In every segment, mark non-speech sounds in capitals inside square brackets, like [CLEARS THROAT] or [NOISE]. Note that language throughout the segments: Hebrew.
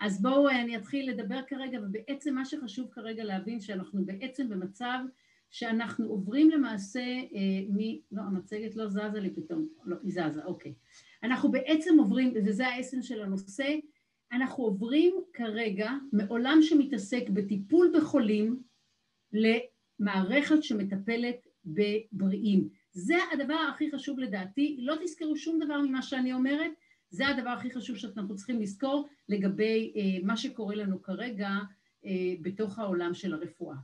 אז בואו אני אתחיל לדבר כרגע, ובעצם מה שחשוב כרגע להבין שאנחנו בעצם במצב שאנחנו עוברים למעשה אה, מ... לא, המצגת לא זזה לי פתאום, לא, היא זזה, אוקיי. אנחנו בעצם עוברים, וזה האסן של הנושא, אנחנו עוברים כרגע מעולם שמתעסק בטיפול בחולים למערכת שמטפלת בבריאים. זה הדבר הכי חשוב לדעתי, לא תזכרו שום דבר ממה שאני אומרת, זה הדבר הכי חשוב שאנחנו צריכים לזכור לגבי אה, מה שקורה לנו כרגע אה, בתוך העולם של הרפואה.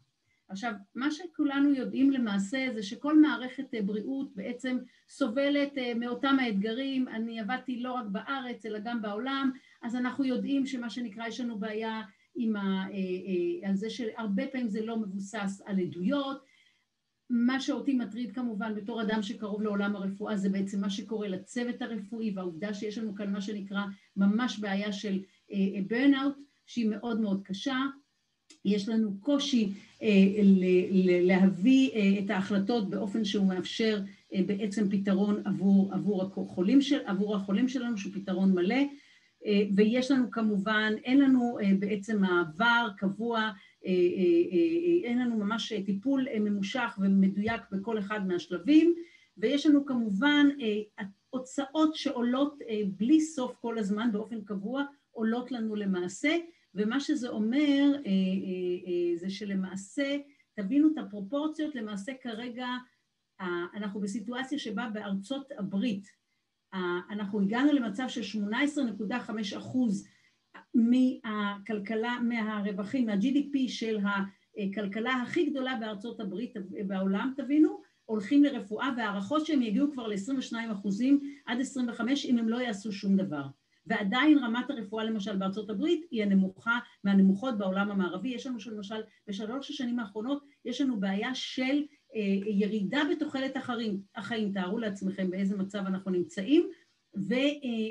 עכשיו, מה שכולנו יודעים למעשה זה שכל מערכת אה, בריאות בעצם סובלת אה, מאותם האתגרים, אני עבדתי לא רק בארץ אלא גם בעולם, אז אנחנו יודעים שמה שנקרא יש לנו בעיה עם ה, אה, על זה שהרבה פעמים זה לא מבוסס על עדויות, מה שאותי מטריד כמובן בתור אדם שקרוב לעולם הרפואה זה בעצם מה שקורה לצוות הרפואי והעובדה שיש לנו כאן מה שנקרא ממש בעיה של burnout שהיא מאוד מאוד קשה. יש לנו קושי אה, להביא אה, את ההחלטות באופן שהוא מאפשר אה, בעצם פתרון עבור, עבור, החולים, של, עבור החולים שלנו, שהוא פתרון מלא, ויש לנו כמובן, אין לנו בעצם מעבר קבוע, אין לנו ממש טיפול ממושך ומדויק בכל אחד מהשלבים, ויש לנו כמובן הוצאות שעולות בלי סוף כל הזמן באופן קבוע, עולות לנו למעשה, ומה שזה אומר אה, אה, אה, זה שלמעשה, תבינו את הפרופורציות, למעשה כרגע אנחנו בסיטואציה שבה בארצות הברית אנחנו הגענו למצב של 18.5 אחוז מהכלכלה, מהרווחים, מה-GDP של הכלכלה הכי גדולה בארצות הברית בעולם, תבינו, הולכים לרפואה והערכות שהם יגיעו כבר ל-22 אחוזים עד 25 אם הם לא יעשו שום דבר. ועדיין רמת הרפואה למשל בארצות הברית היא הנמוכה מהנמוכות בעולם המערבי. יש לנו למשל בשלוש השנים האחרונות יש לנו בעיה של אה, ירידה בתוחלת החיים, החיים, תארו לעצמכם באיזה מצב אנחנו נמצאים, ו, אה,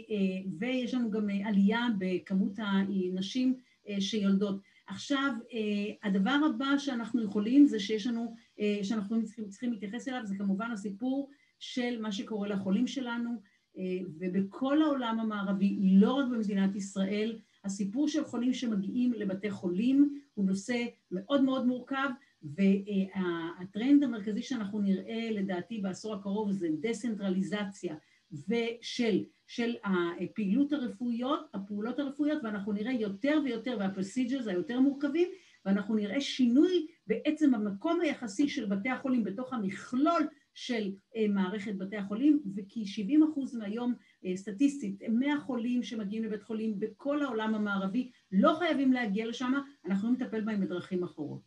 אה, ויש לנו גם עלייה בכמות הנשים אה, שיולדות. עכשיו, אה, הדבר הבא שאנחנו יכולים זה שיש לנו, אה, שאנחנו צריכים, צריכים להתייחס אליו, זה כמובן הסיפור של מה שקורה לחולים שלנו, אה, ובכל העולם המערבי, לא רק במדינת ישראל, הסיפור של חולים שמגיעים לבתי חולים הוא נושא מאוד מאוד מורכב, והטרנד המרכזי שאנחנו נראה לדעתי בעשור הקרוב זה דסנטרליזציה ושל של הפעילות הרפואיות, הפעולות הרפואיות, ואנחנו נראה יותר ויותר, והפרוסיג'רס היותר מורכבים, ואנחנו נראה שינוי בעצם המקום היחסי של בתי החולים בתוך המכלול של אה, מערכת בתי החולים, וכי 70 אחוז מהיום אה, סטטיסטית, 100 חולים שמגיעים לבית חולים בכל העולם המערבי לא חייבים להגיע לשם, אנחנו נטפל בהם בדרכים אחרות.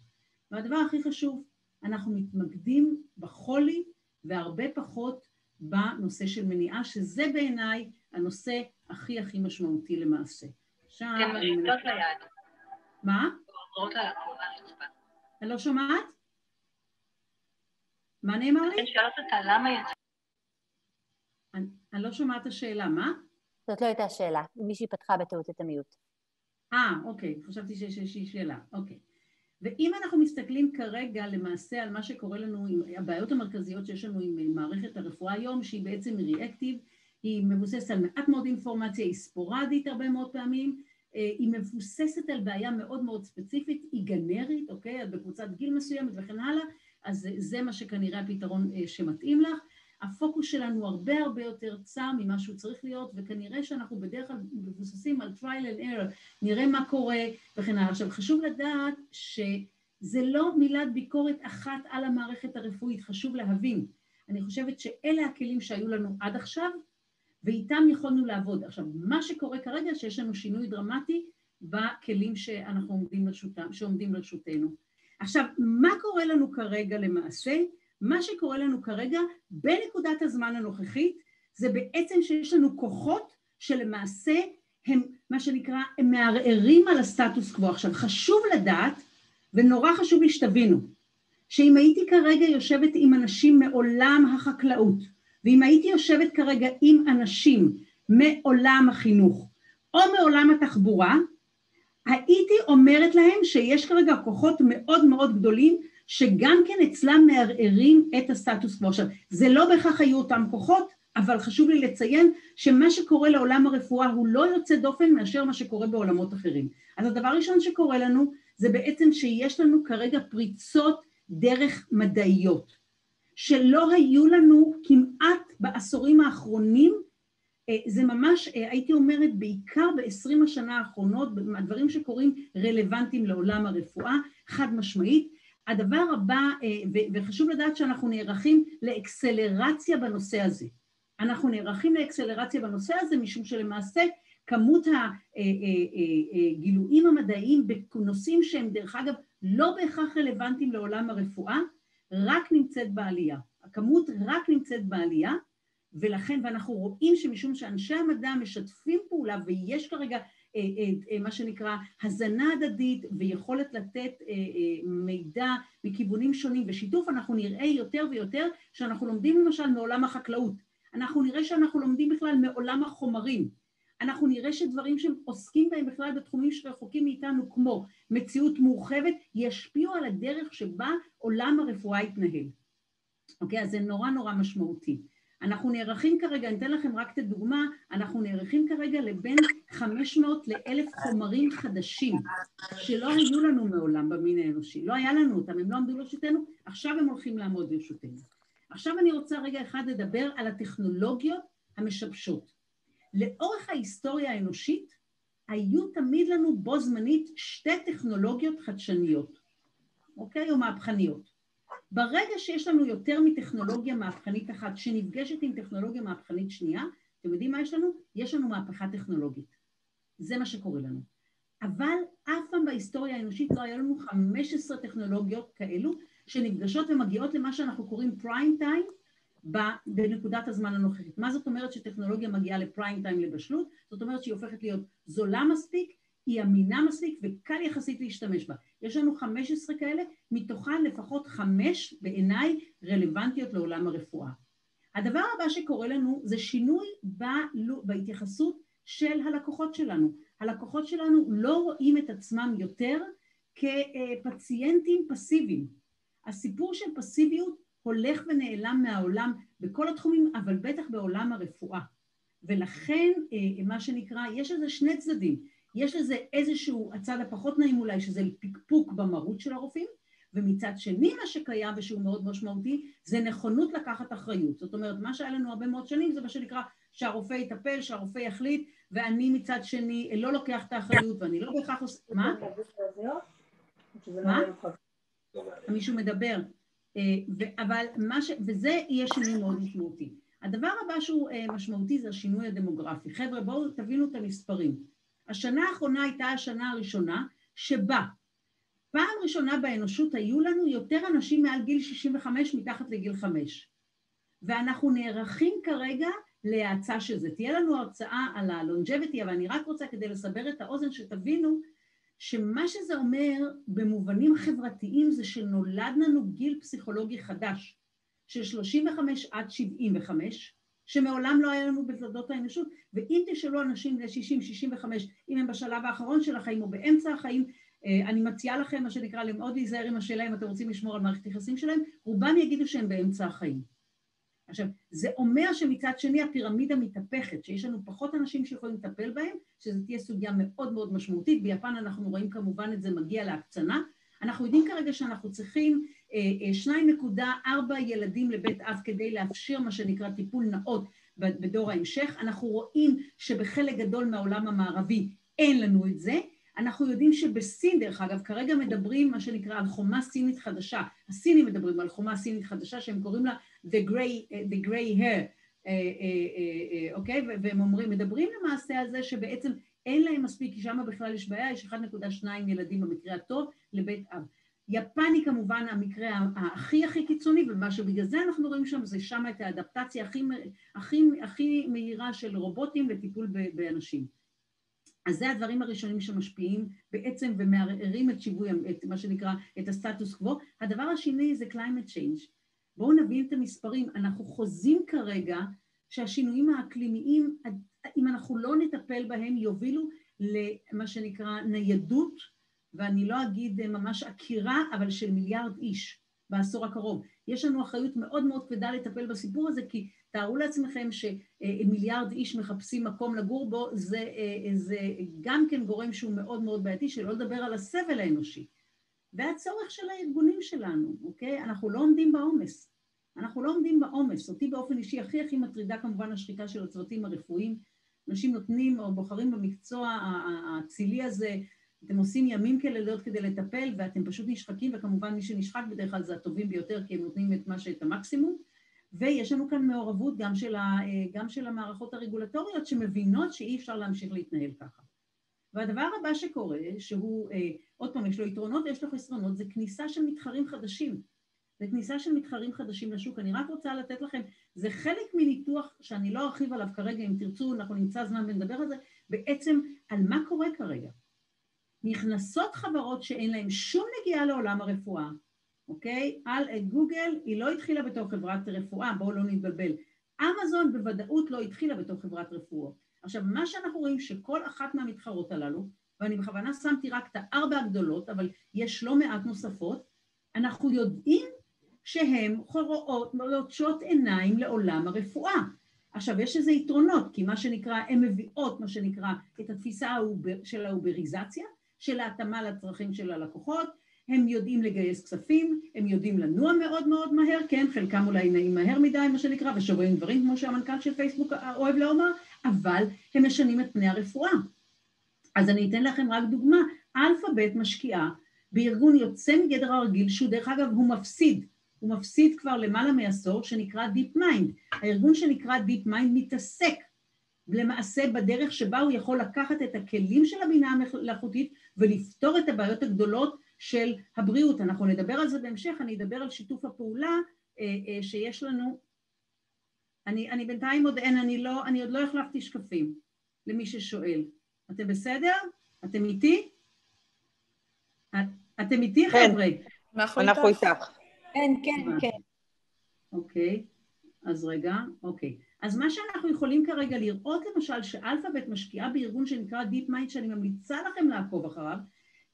והדבר הכי חשוב, אנחנו מתמקדים בחולי והרבה פחות בנושא של מניעה, שזה בעיניי הנושא הכי הכי משמעותי למעשה. עכשיו... כן, מריצות ליד. מה? אני לא שומעת? מה נאמר לי? אני שואלת אותה למה יצא... אני לא שומעת את השאלה, מה? זאת לא הייתה שאלה, מישהי פתחה בטעות את המיוט. אה, אוקיי, חשבתי שיש איזושהי שאלה, אוקיי. ואם אנחנו מסתכלים כרגע למעשה על מה שקורה לנו, עם הבעיות המרכזיות שיש לנו עם מערכת הרפואה היום, שהיא בעצם ריאקטיב, היא מבוססת על מעט מאוד אינפורמציה, היא ספורדית הרבה מאוד פעמים, אה, היא מבוססת על בעיה מאוד מאוד ספציפית, היא גנרית, אוקיי? בקבוצת גיל מסוימת וכן הלאה, אז זה מה שכנראה הפתרון אה, שמתאים לך. הפוקוס שלנו הרבה הרבה יותר צר ממה שהוא צריך להיות, וכנראה שאנחנו בדרך כלל מבוססים על trial and error, נראה מה קורה וכן הלאה. עכשיו חשוב לדעת שזה לא מילת ביקורת אחת על המערכת הרפואית, חשוב להבין. אני חושבת שאלה הכלים שהיו לנו עד עכשיו, ואיתם יכולנו לעבוד. עכשיו, מה שקורה כרגע, שיש לנו שינוי דרמטי בכלים שאנחנו עומדים לרשותם, שעומדים לרשותנו. עכשיו, מה קורה לנו כרגע למעשה? מה שקורה לנו כרגע בנקודת הזמן הנוכחית זה בעצם שיש לנו כוחות שלמעשה הם מה שנקרא, הם מערערים על הסטטוס קוו. עכשיו חשוב לדעת, ונורא חשוב לי שתבינו, שאם הייתי כרגע יושבת עם אנשים מעולם החקלאות, ואם הייתי יושבת כרגע עם אנשים מעולם החינוך או מעולם התחבורה, הייתי אומרת להם שיש כרגע כוחות מאוד מאוד גדולים שגם כן אצלם מערערים את הסטטוס קוו. עכשיו, זה לא בהכרח היו אותם כוחות, אבל חשוב לי לציין שמה שקורה לעולם הרפואה הוא לא יוצא דופן מאשר מה שקורה בעולמות אחרים. אז הדבר הראשון שקורה לנו זה בעצם שיש לנו כרגע פריצות דרך מדעיות, שלא היו לנו כמעט בעשורים האחרונים, אה, זה ממש, אה, הייתי אומרת, בעיקר בעשרים השנה האחרונות, הדברים שקורים רלוונטיים לעולם הרפואה, חד משמעית. הדבר הבא, אה, וחשוב לדעת שאנחנו נערכים לאקסלרציה בנושא הזה. אנחנו נערכים לאקסלרציה בנושא הזה משום שלמעשה כמות הגילויים המדעיים בנושאים שהם דרך אגב לא בהכרח רלוונטיים לעולם הרפואה, רק נמצאת בעלייה. הכמות רק נמצאת בעלייה, ולכן, ואנחנו רואים שמשום שאנשי המדע משתפים פעולה ויש כרגע אה, אה, אה, מה שנקרא הזנה הדדית ויכולת לתת מידע מכיוונים שונים ושיתוף, אנחנו נראה יותר ויותר שאנחנו לומדים למשל מעולם החקלאות, אנחנו נראה שאנחנו לומדים בכלל מעולם החומרים, אנחנו נראה שדברים שהם עוסקים בהם בכלל בתחומים שרחוקים מאיתנו כמו מציאות מורחבת ישפיעו על הדרך שבה עולם הרפואה יתנהל. אוקיי? אז זה נורא נורא משמעותי. אנחנו נערכים כרגע, אני אתן לכם רק את הדוגמה, אנחנו נערכים כרגע לבין 500 ל-1,000 חומרים חדשים שלא היו לנו מעולם במין האנושי, לא היה לנו אותם, הם לא עמדו לרשותנו, עכשיו הם הולכים לעמוד לרשותנו. עכשיו אני רוצה רגע אחד לדבר על הטכנולוגיות המשבשות. לאורך ההיסטוריה האנושית היו תמיד לנו בו זמנית שתי טכנולוגיות חדשניות, אוקיי? או מהפכניות. ברגע שיש לנו יותר מטכנולוגיה מהפכנית אחת שנפגשת עם טכנולוגיה מהפכנית שנייה, אתם יודעים מה יש לנו? יש לנו מהפכה טכנולוגית. זה מה שקורה לנו. אבל אף פעם בהיסטוריה האנושית לא היה לנו 15 טכנולוגיות כאלו שנפגשות ומגיעות למה שאנחנו קוראים פריים טיים בנקודת הזמן הנוכחית. מה זאת אומרת שטכנולוגיה מגיעה לפריים טיים לבשלות? זאת אומרת שהיא הופכת להיות זולה מספיק, היא אמינה מספיק וקל יחסית להשתמש בה. יש לנו 15 כאלה, מתוכן לפחות חמש בעיניי רלוונטיות לעולם הרפואה. הדבר הבא שקורה לנו זה שינוי בהתייחסות של הלקוחות שלנו. הלקוחות שלנו לא רואים את עצמם יותר כפציינטים פסיביים. הסיפור של פסיביות הולך ונעלם מהעולם בכל התחומים, אבל בטח בעולם הרפואה. ולכן, אה, מה שנקרא, יש לזה שני צדדים. יש לזה איזשהו, הצד הפחות נעים אולי, שזה פקפוק במהות של הרופאים, ומצד שני מה שקיים ושהוא מאוד משמעותי, זה נכונות לקחת אחריות. זאת אומרת, מה שהיה לנו הרבה מאוד שנים זה מה שנקרא שהרופא יטפל, שהרופא יחליט, ואני מצד שני לא לוקח את האחריות ואני לא בהכרח עושה... מה? מה? מישהו מדבר. אה, אבל מה ש... וזה יהיה שינוי מאוד משמעותי. הדבר הבא שהוא אה, משמעותי זה השינוי הדמוגרפי. חבר'ה, בואו תבינו את המספרים. השנה האחרונה הייתה השנה הראשונה שבה פעם ראשונה באנושות היו לנו יותר אנשים מעל גיל 65 מתחת לגיל 5 ואנחנו נערכים כרגע להאצה של זה. תהיה לנו הרצאה על הלונג'ביטי, אבל אני רק רוצה כדי לסבר את האוזן שתבינו שמה שזה אומר במובנים חברתיים זה שנולד לנו גיל פסיכולוגי חדש של 35 עד 75 שמעולם לא היה לנו בתולדות האנושות, ואם תשאלו אנשים בני 60-65 אם הם בשלב האחרון של החיים או באמצע החיים, אה, אני מציעה לכם מה שנקרא מאוד להיזהר עם השאלה אם אתם רוצים לשמור על מערכת יחסים שלהם, רובם יגידו שהם באמצע החיים. עכשיו, זה אומר שמצד שני הפירמידה מתהפכת, שיש לנו פחות אנשים שיכולים לטפל בהם, שזו תהיה סוגיה מאוד מאוד משמעותית, ביפן אנחנו רואים כמובן את זה מגיע להקצנה, אנחנו יודעים כרגע שאנחנו צריכים 2.4 אה, ילדים לבית אב כדי לאפשר מה שנקרא טיפול נאות בדור ההמשך, אנחנו רואים שבחלק גדול מהעולם המערבי אין לנו את זה, אנחנו יודעים שבסין, דרך אגב, כרגע מדברים מה שנקרא על חומה סינית חדשה, הסינים מדברים על חומה סינית חדשה שהם קוראים לה the gray, the gray hair, אה, אה, אוקיי? והם אומרים, מדברים למעשה על זה שבעצם אין להם מספיק, כי שם בכלל יש בעיה, יש 1.2 ילדים במקרה הטוב לבית אב. יפני כמובן המקרה הכי הכי קיצוני, ומה שבגלל זה אנחנו רואים שם זה שם את האדפטציה הכי, הכי, הכי מהירה של רובוטים לטיפול באנשים. אז זה הדברים הראשונים שמשפיעים בעצם ומערערים את שיווי, את מה שנקרא, את הסטטוס קוו. הדבר השני זה climate change. בואו נבין את המספרים, אנחנו חוזים כרגע שהשינויים האקלימיים, אם אנחנו לא נטפל בהם, יובילו למה שנקרא ניידות ואני לא אגיד ממש עקירה, אבל של מיליארד איש בעשור הקרוב. יש לנו אחריות מאוד מאוד כבדה לטפל בסיפור הזה, כי תארו לעצמכם שמיליארד איש מחפשים מקום לגור בו, זה, זה גם כן גורם שהוא מאוד מאוד בעייתי, שלא לדבר על הסבל האנושי. והצורך של הארגונים שלנו, אוקיי? אנחנו לא עומדים בעומס. אנחנו לא עומדים בעומס. אותי באופן אישי הכי הכי מטרידה כמובן השחיקה של הצוותים הרפואיים. אנשים נותנים או בוחרים במקצוע האצילי הזה, אתם עושים ימים כלילות כדי לטפל ואתם פשוט נשחקים, וכמובן מי שנשחק בדרך כלל זה הטובים ביותר כי הם נותנים את מה שאת המקסימום. ויש לנו כאן מעורבות גם של, ה, גם של המערכות הרגולטוריות שמבינות שאי אפשר להמשיך להתנהל ככה. והדבר הבא שקורה, שהוא, אה, עוד פעם, יש לו יתרונות ויש לו חסרונות, זה כניסה של מתחרים חדשים. זה כניסה של מתחרים חדשים לשוק. אני רק רוצה לתת לכם, זה חלק מניתוח שאני לא ארחיב עליו כרגע, אם תרצו, אנחנו נמצא זמן ונדבר על זה, בעצם על מה קורה כרגע. נכנסות חברות שאין להן שום נגיעה לעולם הרפואה, אוקיי? על גוגל היא לא התחילה בתור חברת רפואה, בואו לא נתבלבל. אמזון בוודאות לא התחילה בתור חברת רפואה. עכשיו, מה שאנחנו רואים שכל אחת מהמתחרות הללו, ואני בכוונה שמתי רק את הארבע הגדולות, אבל יש לא מעט נוספות, אנחנו יודעים שהן רואות, לוטשות עיניים לעולם הרפואה. עכשיו, יש לזה יתרונות, כי מה שנקרא, הן מביאות, מה שנקרא, את התפיסה של האובריזציה, של ההתאמה לצרכים של הלקוחות, הם יודעים לגייס כספים, הם יודעים לנוע מאוד מאוד מהר, כן, חלקם אולי נעים מהר מדי, מה שנקרא, ושוברים דברים, כמו שהמנכ"ל של פייסבוק אוהב לומר, אבל הם משנים את פני הרפואה. אז אני אתן לכם רק דוגמה, אלפאבית משקיעה בארגון יוצא מגדר הרגיל, שהוא דרך אגב הוא מפסיד, הוא מפסיד כבר למעלה מעשור, שנקרא Deep Mind. הארגון שנקרא Deep Mind מתעסק למעשה בדרך שבה הוא יכול לקחת את הכלים של הבינה המלאכותית ולפתור את הבעיות הגדולות של הבריאות. אנחנו נדבר על זה בהמשך, אני אדבר על שיתוף הפעולה אה, אה, שיש לנו. אני, אני בינתיים עוד אין, אני, לא, אני עוד לא החלפתי שקפים למי ששואל. אתם בסדר? אתם איתי? אתם איתי כן. חבר'ה? אנחנו איתך. כן, כן, כן. אוקיי, אז רגע, אוקיי. אז מה שאנחנו יכולים כרגע לראות למשל שאלפאבית משקיעה בארגון שנקרא DeepMind שאני ממליצה לכם לעקוב אחריו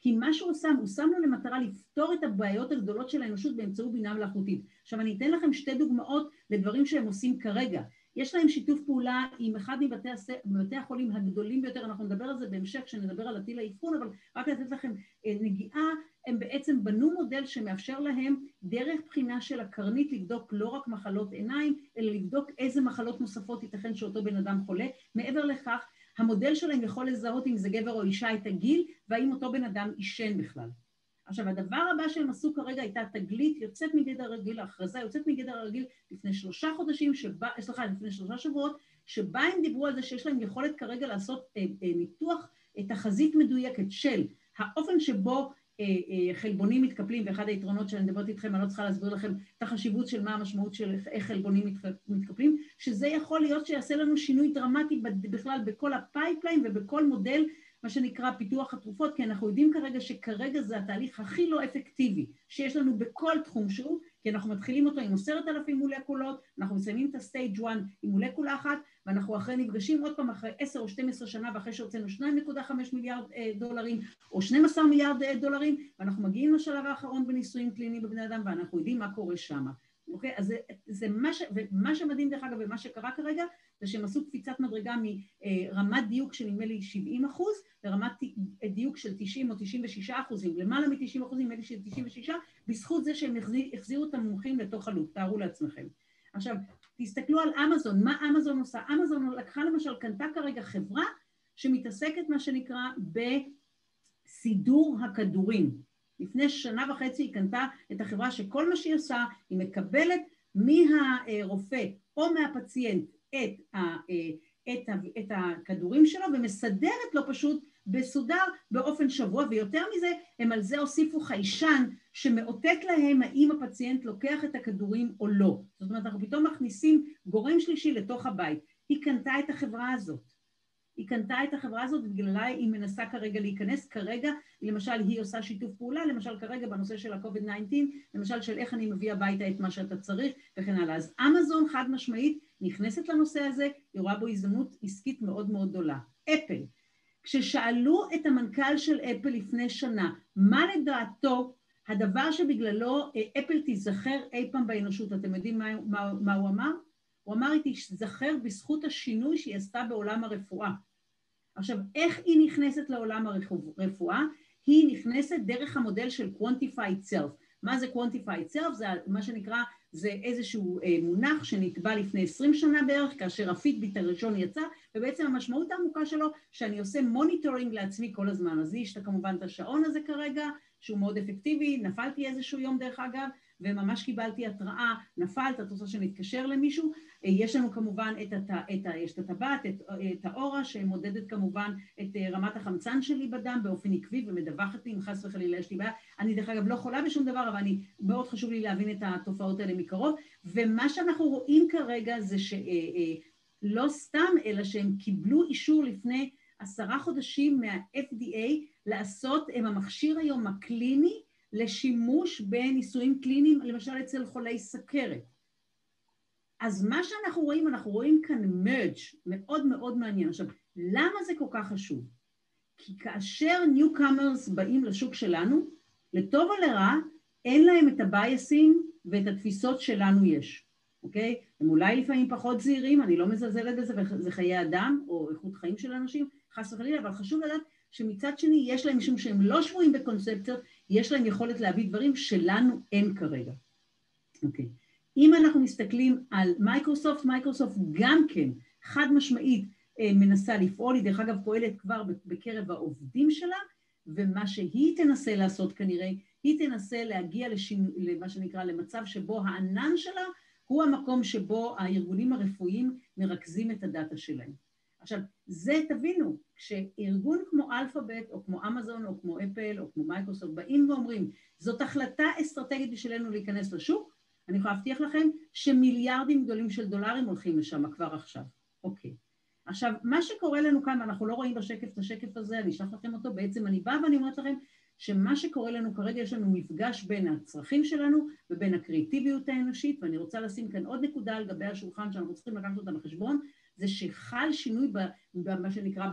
כי מה שהוא שם, הוא שם לו למטרה לפתור את הבעיות הגדולות של האנושות באמצעות בינה מלאכותית. עכשיו אני אתן לכם שתי דוגמאות לדברים שהם עושים כרגע. יש להם שיתוף פעולה עם אחד מבתי, הס... מבתי החולים הגדולים ביותר, אנחנו נדבר על זה בהמשך כשנדבר על עתיל האבחון, אבל רק לתת לכם אה, נגיעה, הם בעצם בנו מודל שמאפשר להם דרך בחינה של הקרנית לבדוק לא רק מחלות עיניים, אלא לבדוק איזה מחלות נוספות ייתכן שאותו בן אדם חולה. מעבר לכך, המודל שלהם יכול לזהות אם זה גבר או אישה את הגיל, והאם אותו בן אדם עישן בכלל. עכשיו הדבר הבא שהם עשו כרגע הייתה תגלית יוצאת מגדר הרגיל, הכרזה יוצאת מגדר הרגיל לפני שלושה חודשים, שבה, סליחה, לפני שלושה שבועות, שבה הם דיברו על זה שיש להם יכולת כרגע לעשות אה, אה, ניתוח אה, תחזית מדויקת של האופן שבו חלבונים מתקפלים, ואחד היתרונות שאני מדברת איתכם, אני לא צריכה להסביר לכם את החשיבות של מה המשמעות של איך חלבונים מתקפלים, שזה יכול להיות שיעשה לנו שינוי דרמטי בכלל בכל ה pipeline ובכל מודל מה שנקרא פיתוח התרופות, כי אנחנו יודעים כרגע שכרגע זה התהליך הכי לא אפקטיבי שיש לנו בכל תחום שהוא, כי אנחנו מתחילים אותו עם עשרת אלפים מולקולות, אנחנו מסיימים את הסטייג' 1 עם מולקולה אחת, ואנחנו אחרי נפגשים עוד פעם אחרי עשר או שתים עשרה שנה ואחרי שהוצאנו שניים נקודה חמש מיליארד אה, דולרים או שנים עשר מיליארד אה, דולרים, ואנחנו מגיעים לשלב האחרון בניסויים קליניים בבני אדם ואנחנו יודעים מה קורה שמה. אוקיי? אז זה, זה מה, ש, ומה שמדהים דרך אגב ומה שקרה כרגע זה שהם עשו קפיצת מדרגה מרמת דיוק של נדמה לי 70 אחוז לרמת דיוק של 90 או 96 אחוזים, למעלה מ-90 אחוזים, נדמה לי של 96, בזכות זה שהם החזירו את המומחים לתוך הלופ, תארו לעצמכם. עכשיו, תסתכלו על אמזון, מה אמזון עושה? אמזון לקחה למשל, קנתה כרגע חברה שמתעסקת מה שנקרא בסידור הכדורים. לפני שנה וחצי היא קנתה את החברה שכל מה שהיא עושה, היא מקבלת מהרופא או מהפציינט את, ה, את, ה, את הכדורים שלו ומסדרת לו פשוט בסודר באופן שבוע, ויותר מזה, הם על זה הוסיפו חיישן שמאותת להם האם הפציינט לוקח את הכדורים או לא. זאת אומרת, אנחנו פתאום מכניסים גורם שלישי לתוך הבית. היא קנתה את החברה הזאת. היא קנתה את החברה הזאת ובגללה היא מנסה כרגע להיכנס. כרגע, למשל, היא עושה שיתוף פעולה, למשל כרגע בנושא של ה-COVID-19, למשל של איך אני מביא הביתה את מה שאתה צריך וכן הלאה. אז אמזון חד משמעית נכנסת לנושא הזה, היא רואה בו הזדמנות עסקית מאוד מאוד גדולה. אפל, כששאלו את המנכ"ל של אפל לפני שנה, מה לדעתו הדבר שבגללו אפל תיזכר אי פעם באנושות, אתם יודעים מה, מה, מה הוא אמר? הוא אמר היא תיזכר בזכות השינוי שהיא עשתה בעולם הרפואה. עכשיו, איך היא נכנסת לעולם הרפואה? היא נכנסת דרך המודל של quantified self. מה זה quantified self? זה מה שנקרא, זה איזשהו אה, מונח שנטבע לפני 20 שנה בערך, כאשר ה Fitbit הראשון יצא, ובעצם המשמעות העמוקה שלו, שאני עושה monitoring לעצמי כל הזמן. אז יש כמובן את השעון הזה כרגע, שהוא מאוד אפקטיבי, נפלתי איזשהו יום דרך אגב, וממש קיבלתי התראה, נפלת, את רוצה שנתקשר למישהו? אה, יש לנו כמובן את, הת, את ה, את הטבעת, את, את ה Oura שמודדת כמובן את אה, רמת החמצן שלי בדם באופן עקבי ומדווחת לי אם חס וחלילה יש לי בעיה. אני דרך אגב לא חולה בשום דבר, אבל אני, מאוד חשוב לי להבין את התופעות האלה מקרוב, ומה שאנחנו רואים כרגע זה שלא אה, סתם, אלא שהם קיבלו אישור לפני עשרה חודשים מה-FDA לעשות, הם המכשיר היום הקליני לשימוש בניסויים קליניים, למשל אצל חולי סכרת. אז מה שאנחנו רואים, אנחנו רואים כאן מרג' מאוד מאוד מעניין. עכשיו, למה זה כל כך חשוב? כי כאשר Newcomers באים לשוק שלנו, לטוב או לרע, אין להם את ה bias ים ואת התפיסות שלנו יש, אוקיי? הם אולי לפעמים פחות זהירים, אני לא מזלזלת בזה, זה חיי אדם או איכות חיים של אנשים, חס וחלילה, אבל חשוב לדעת שמצד שני יש להם, משום שהם לא שבויים בקונספציות, יש להם יכולת להביא דברים שלנו אין כרגע. אוקיי. אם אנחנו מסתכלים על Microsoft, Microsoft גם כן חד משמעית אה, מנסה לפעול, היא דרך אגב פועלת כבר בקרב העובדים שלה, ומה שהיא תנסה לעשות כנראה, היא תנסה להגיע לשינוי, למה שנקרא למצב שבו הענן שלה הוא המקום שבו הארגונים הרפואיים מרכזים את ה data שלהם. עכשיו, זה תבינו, כשארגון כמו Alphabet או כמו אמזון או כמו Apple או כמו מייקרוסופט באים ואומרים זאת החלטה אסטרטגית בשבילנו להיכנס לשוק, אני יכולה להבטיח לכם שמיליארדים גדולים של דולרים הולכים לשם כבר עכשיו. אוקיי. עכשיו, מה שקורה לנו כאן, ואנחנו לא רואים בשקף את השקף הזה, אני אשלח לכם אותו, בעצם אני באה ואני אומרת לכם שמה שקורה לנו כרגע, יש לנו מפגש בין הצרכים שלנו ובין הקריאיטיביות האנושית, ואני רוצה לשים כאן עוד נקודה על גבי השולחן שאנחנו צריכים לקחת אותה בחשבון, זה שחל שינוי במה שנקרא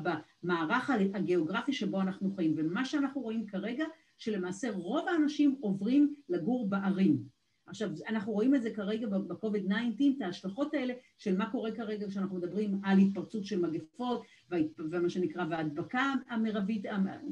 במערך הגיאוגרפי שבו אנחנו חיים, ומה שאנחנו רואים כרגע, שלמעשה רוב האנשים עוברים לגור בערים. עכשיו, אנחנו רואים את זה כרגע ב-COVID-19, את ההשלכות האלה של מה קורה כרגע כשאנחנו מדברים על התפרצות של מגפות ומה שנקרא, וההדבקה המרבית,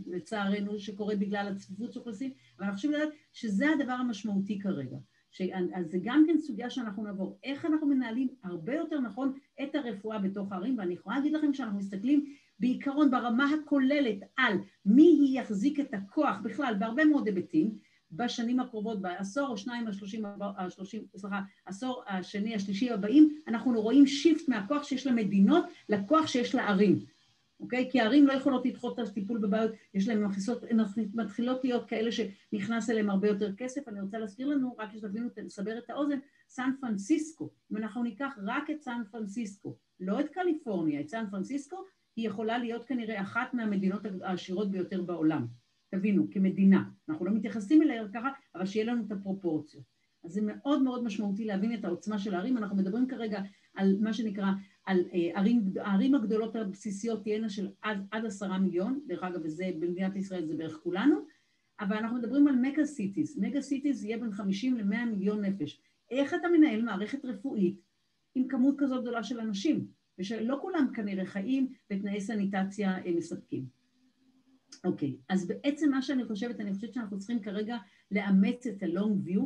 לצערנו, שקורית בגלל הצפיפות של אוכלוסין, אבל אנחנו חושבים לדעת שזה הדבר המשמעותי כרגע. ש... אז זה גם כן סוגיה שאנחנו נעבור, איך אנחנו מנהלים הרבה יותר נכון את הרפואה בתוך הערים, ואני יכולה להגיד לכם שאנחנו מסתכלים בעיקרון ברמה הכוללת על מי יחזיק את הכוח בכלל בהרבה מאוד היבטים, בשנים הקרובות, בעשור או שניים השלושים, השלושים, סליחה, עשור השני, השלישי הבאים, אנחנו רואים shift מהכוח שיש למדינות לכוח שיש לערים, אוקיי? כי הערים לא יכולות לדחות את הטיפול בבעיות, יש להן הכנסות, הן מתחילות להיות כאלה שנכנס אליהן הרבה יותר כסף. אני רוצה להזכיר לנו, רק שתבינו, לסבר את האוזן, סן פרנסיסקו, אם אנחנו ניקח רק את סן פרנסיסקו, לא את קליפורניה, את סן פרנסיסקו, היא יכולה להיות כנראה אחת מהמדינות העשירות ביותר בעולם. תבינו, כמדינה. אנחנו לא מתייחסים אליה ככה, אבל שיהיה לנו את הפרופורציות. אז זה מאוד מאוד משמעותי להבין את העוצמה של הערים. אנחנו מדברים כרגע על מה שנקרא, על אה, ערים, הערים הגדולות הבסיסיות תהיינה של עד, עד עשרה מיליון, דרך אגב, וזה במדינת ישראל זה בערך כולנו, אבל אנחנו מדברים על מגה סיטיס. מגה סיטיס יהיה בין 50 ל-100 מיליון נפש. איך אתה מנהל מערכת רפואית עם כמות כזאת גדולה של אנשים, ושלא כולם כנראה חיים בתנאי סניטציה אה, מספקים. אוקיי, אז בעצם מה שאני חושבת, אני חושבת שאנחנו צריכים כרגע לאמץ את ה-long view,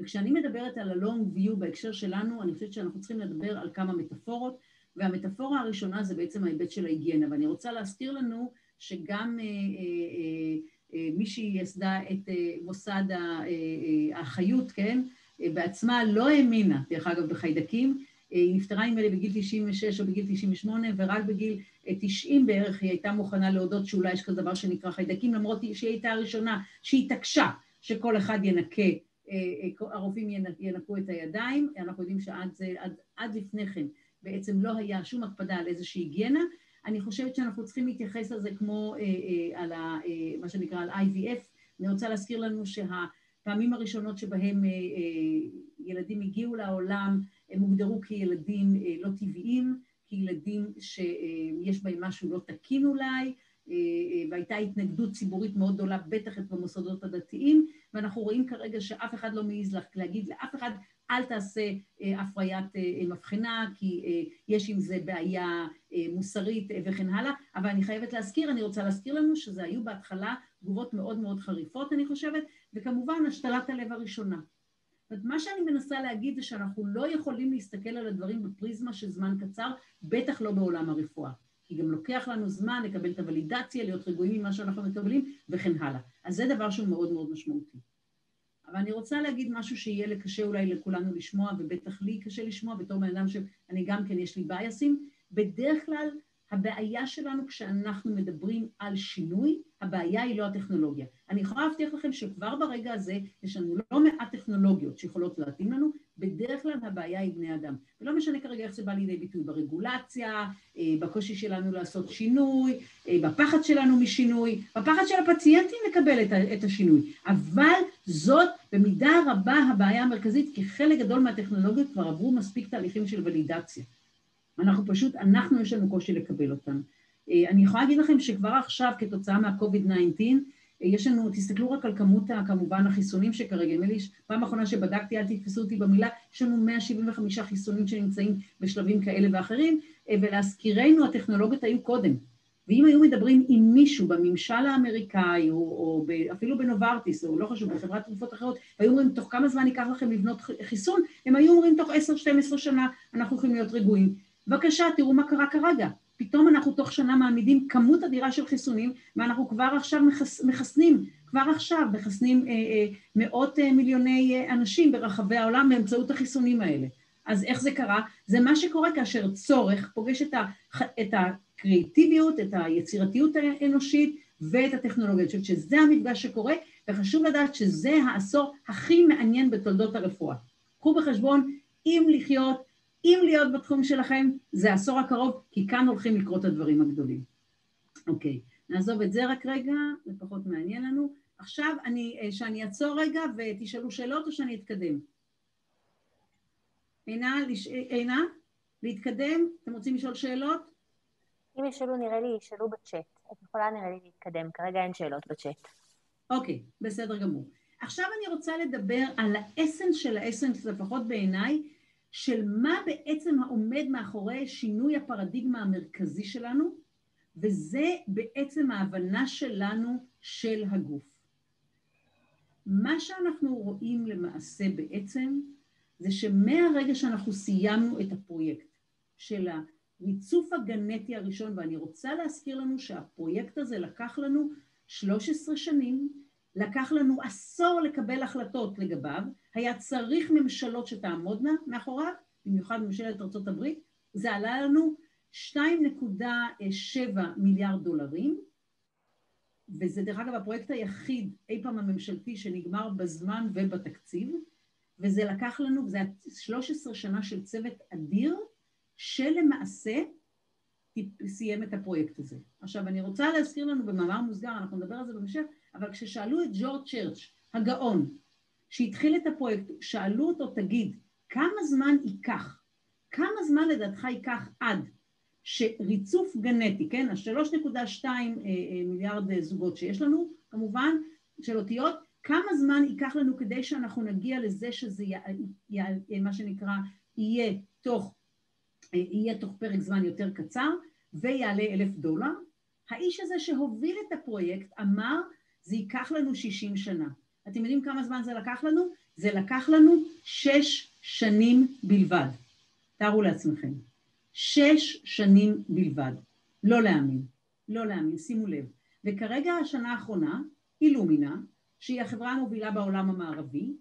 וכשאני מדברת על ה-long view בהקשר שלנו, אני חושבת שאנחנו צריכים לדבר על כמה מטאפורות, והמטאפורה הראשונה זה בעצם ההיבט של ההיגיינה, ואני רוצה להזכיר לנו שגם אה, אה, אה, אה, מי שהיא יסדה את אה, מוסד האחיות, אה, כן, אה, בעצמה לא האמינה, דרך אגב, בחיידקים, היא נפטרה עם אלה בגיל 96 או בגיל 98, ורק בגיל 90 בערך היא הייתה מוכנה להודות שאולי יש כזה דבר שנקרא חיידקים, למרות שהיא הייתה הראשונה שהתעקשה שכל אחד ינקה, אה, אה, הרופאים ינקו את הידיים, אנחנו יודעים שעד זה, עד, עד לפני כן בעצם לא היה שום הקפדה על איזושהי היגיינה, אני חושבת שאנחנו צריכים להתייחס לזה כמו אה, אה, על ה, אה, מה שנקרא על IVF, אני רוצה להזכיר לנו שהפעמים הראשונות שבהם אה, אה, ילדים הגיעו לעולם הם הוגדרו כילדים אה, לא טבעיים, כילדים שיש בהם משהו לא תקין אולי, והייתה התנגדות ציבורית מאוד גדולה, בטח במוסדות הדתיים, ואנחנו רואים כרגע שאף אחד לא מעז להגיד לאף אחד, אל תעשה הפריית מבחנה כי יש עם זה בעיה מוסרית וכן הלאה, אבל אני חייבת להזכיר, אני רוצה להזכיר לנו שזה היו בהתחלה תגובות מאוד מאוד חריפות אני חושבת, וכמובן השתלת הלב הראשונה. אומרת, מה שאני מנסה להגיד זה שאנחנו לא יכולים להסתכל על הדברים בפריזמה של זמן קצר, בטח לא בעולם הרפואה. כי גם לוקח לנו זמן לקבל את הוולידציה, להיות רגועים ממה שאנחנו מקבלים וכן הלאה. אז זה דבר שהוא מאוד מאוד משמעותי. אבל אני רוצה להגיד משהו שיהיה קשה אולי לכולנו לשמוע, ובטח לי קשה לשמוע, בתור בן אדם שאני גם כן יש לי בייסים. בדרך כלל הבעיה שלנו כשאנחנו מדברים על שינוי, הבעיה היא לא הטכנולוגיה. אני יכולה להבטיח לכם שכבר ברגע הזה יש לנו לא מעט טכנולוגיות שיכולות להתאים לנו, בדרך כלל הבעיה היא בני אדם. ולא משנה כרגע איך זה בא לידי ביטוי ברגולציה, אה, בקושי שלנו לעשות שינוי, אה, בפחד שלנו משינוי, בפחד של הפציינטים לקבל את השינוי. אבל זאת במידה רבה הבעיה המרכזית, כי חלק גדול מהטכנולוגיות כבר עברו מספיק תהליכים של ולידציה. אנחנו פשוט, אנחנו יש לנו קושי לקבל אותם. אה, אני יכולה להגיד לכם שכבר עכשיו כתוצאה מה-COVID-19, אה, יש לנו, תסתכלו רק על כמות כמובן החיסונים שכרגע, נדמה לי, פעם אחרונה שבדקתי, אל תתפסו אותי במילה, יש לנו 175 חיסונים שנמצאים בשלבים כאלה ואחרים, אה, ולהזכירנו הטכנולוגיות היו קודם. ואם היו מדברים עם מישהו בממשל האמריקאי, או, או אפילו בנוברטיס, או לא חשוב, בחברת תרופות אחרות, והיו אומרים, תוך כמה זמן ייקח לכם לבנות חיסון, הם היו אומרים, תוך 10-12 שנה אנחנו יכולים להיות רגועים. בבקשה, תראו מה קרה כרגע. פתאום אנחנו תוך שנה מעמידים כמות אדירה של חיסונים, ואנחנו כבר עכשיו מחס, מחסנים, כבר עכשיו מחסנים אה, אה, מאות אה, מיליוני אה, אנשים ברחבי העולם באמצעות החיסונים האלה. אז איך זה קרה? זה מה שקורה כאשר צורך פוגש את, ה, את הקריאיטיביות, את היצירתיות האנושית ואת הטכנולוגיה. אני חושבת שזה המפגש שקורה, וחשוב לדעת שזה העשור הכי מעניין בתולדות הרפואה. קחו בחשבון, אם לחיות אם להיות בתחום שלכם, זה העשור הקרוב, כי כאן הולכים לקרות הדברים הגדולים. אוקיי, נעזוב את זה רק רגע, זה פחות מעניין לנו. עכשיו אני, אה, שאני אעצור רגע ותשאלו שאלות או שאני אתקדם? עינה, לש... עינה, להתקדם? אתם רוצים לשאול שאלות? אם ישאלו, נראה לי, ישאלו בצ'אט. את יכולה נראה לי להתקדם, כרגע אין שאלות בצ'אט. אוקיי, בסדר גמור. עכשיו אני רוצה לדבר על האסנס של האסנס, לפחות בעיניי, של מה בעצם העומד מאחורי שינוי הפרדיגמה המרכזי שלנו, וזה בעצם ההבנה שלנו של הגוף. מה שאנחנו רואים למעשה בעצם, זה שמהרגע שאנחנו סיימנו את הפרויקט של הריצוף הגנטי הראשון, ואני רוצה להזכיר לנו שהפרויקט הזה לקח לנו 13 שנים, לקח לנו עשור לקבל החלטות לגביו, היה צריך ממשלות שתעמודנה מאחוריו, במיוחד ממשלת ארה"ב, זה עלה לנו 2.7 מיליארד דולרים, וזה דרך אגב הפרויקט היחיד אי פעם הממשלתי שנגמר בזמן ובתקציב, וזה לקח לנו, זה היה 13 שנה של צוות אדיר, שלמעשה סיים את הפרויקט הזה. עכשיו אני רוצה להזכיר לנו במאמר מוסגר, אנחנו נדבר על זה בהמשך, אבל כששאלו את ג'ורג' צ'רץ', הגאון, שהתחיל את הפרויקט, שאלו אותו, תגיד, כמה זמן ייקח, כמה זמן לדעתך ייקח עד שריצוף גנטי, כן, ה-3.2 אה, אה, מיליארד זוגות שיש לנו, כמובן, של אותיות, כמה זמן ייקח לנו כדי שאנחנו נגיע לזה שזה י, י, י, מה שנקרא יהיה תוך, אה, יהיה תוך פרק זמן יותר קצר ויעלה אלף דולר? האיש הזה שהוביל את הפרויקט אמר זה ייקח לנו 60 שנה. אתם יודעים כמה זמן זה לקח לנו? זה לקח לנו שש שנים בלבד. תארו לעצמכם. שש שנים בלבד. לא להאמין. לא להאמין, שימו לב. וכרגע השנה האחרונה, אילומינה, שהיא החברה המובילה בעולם המערבי,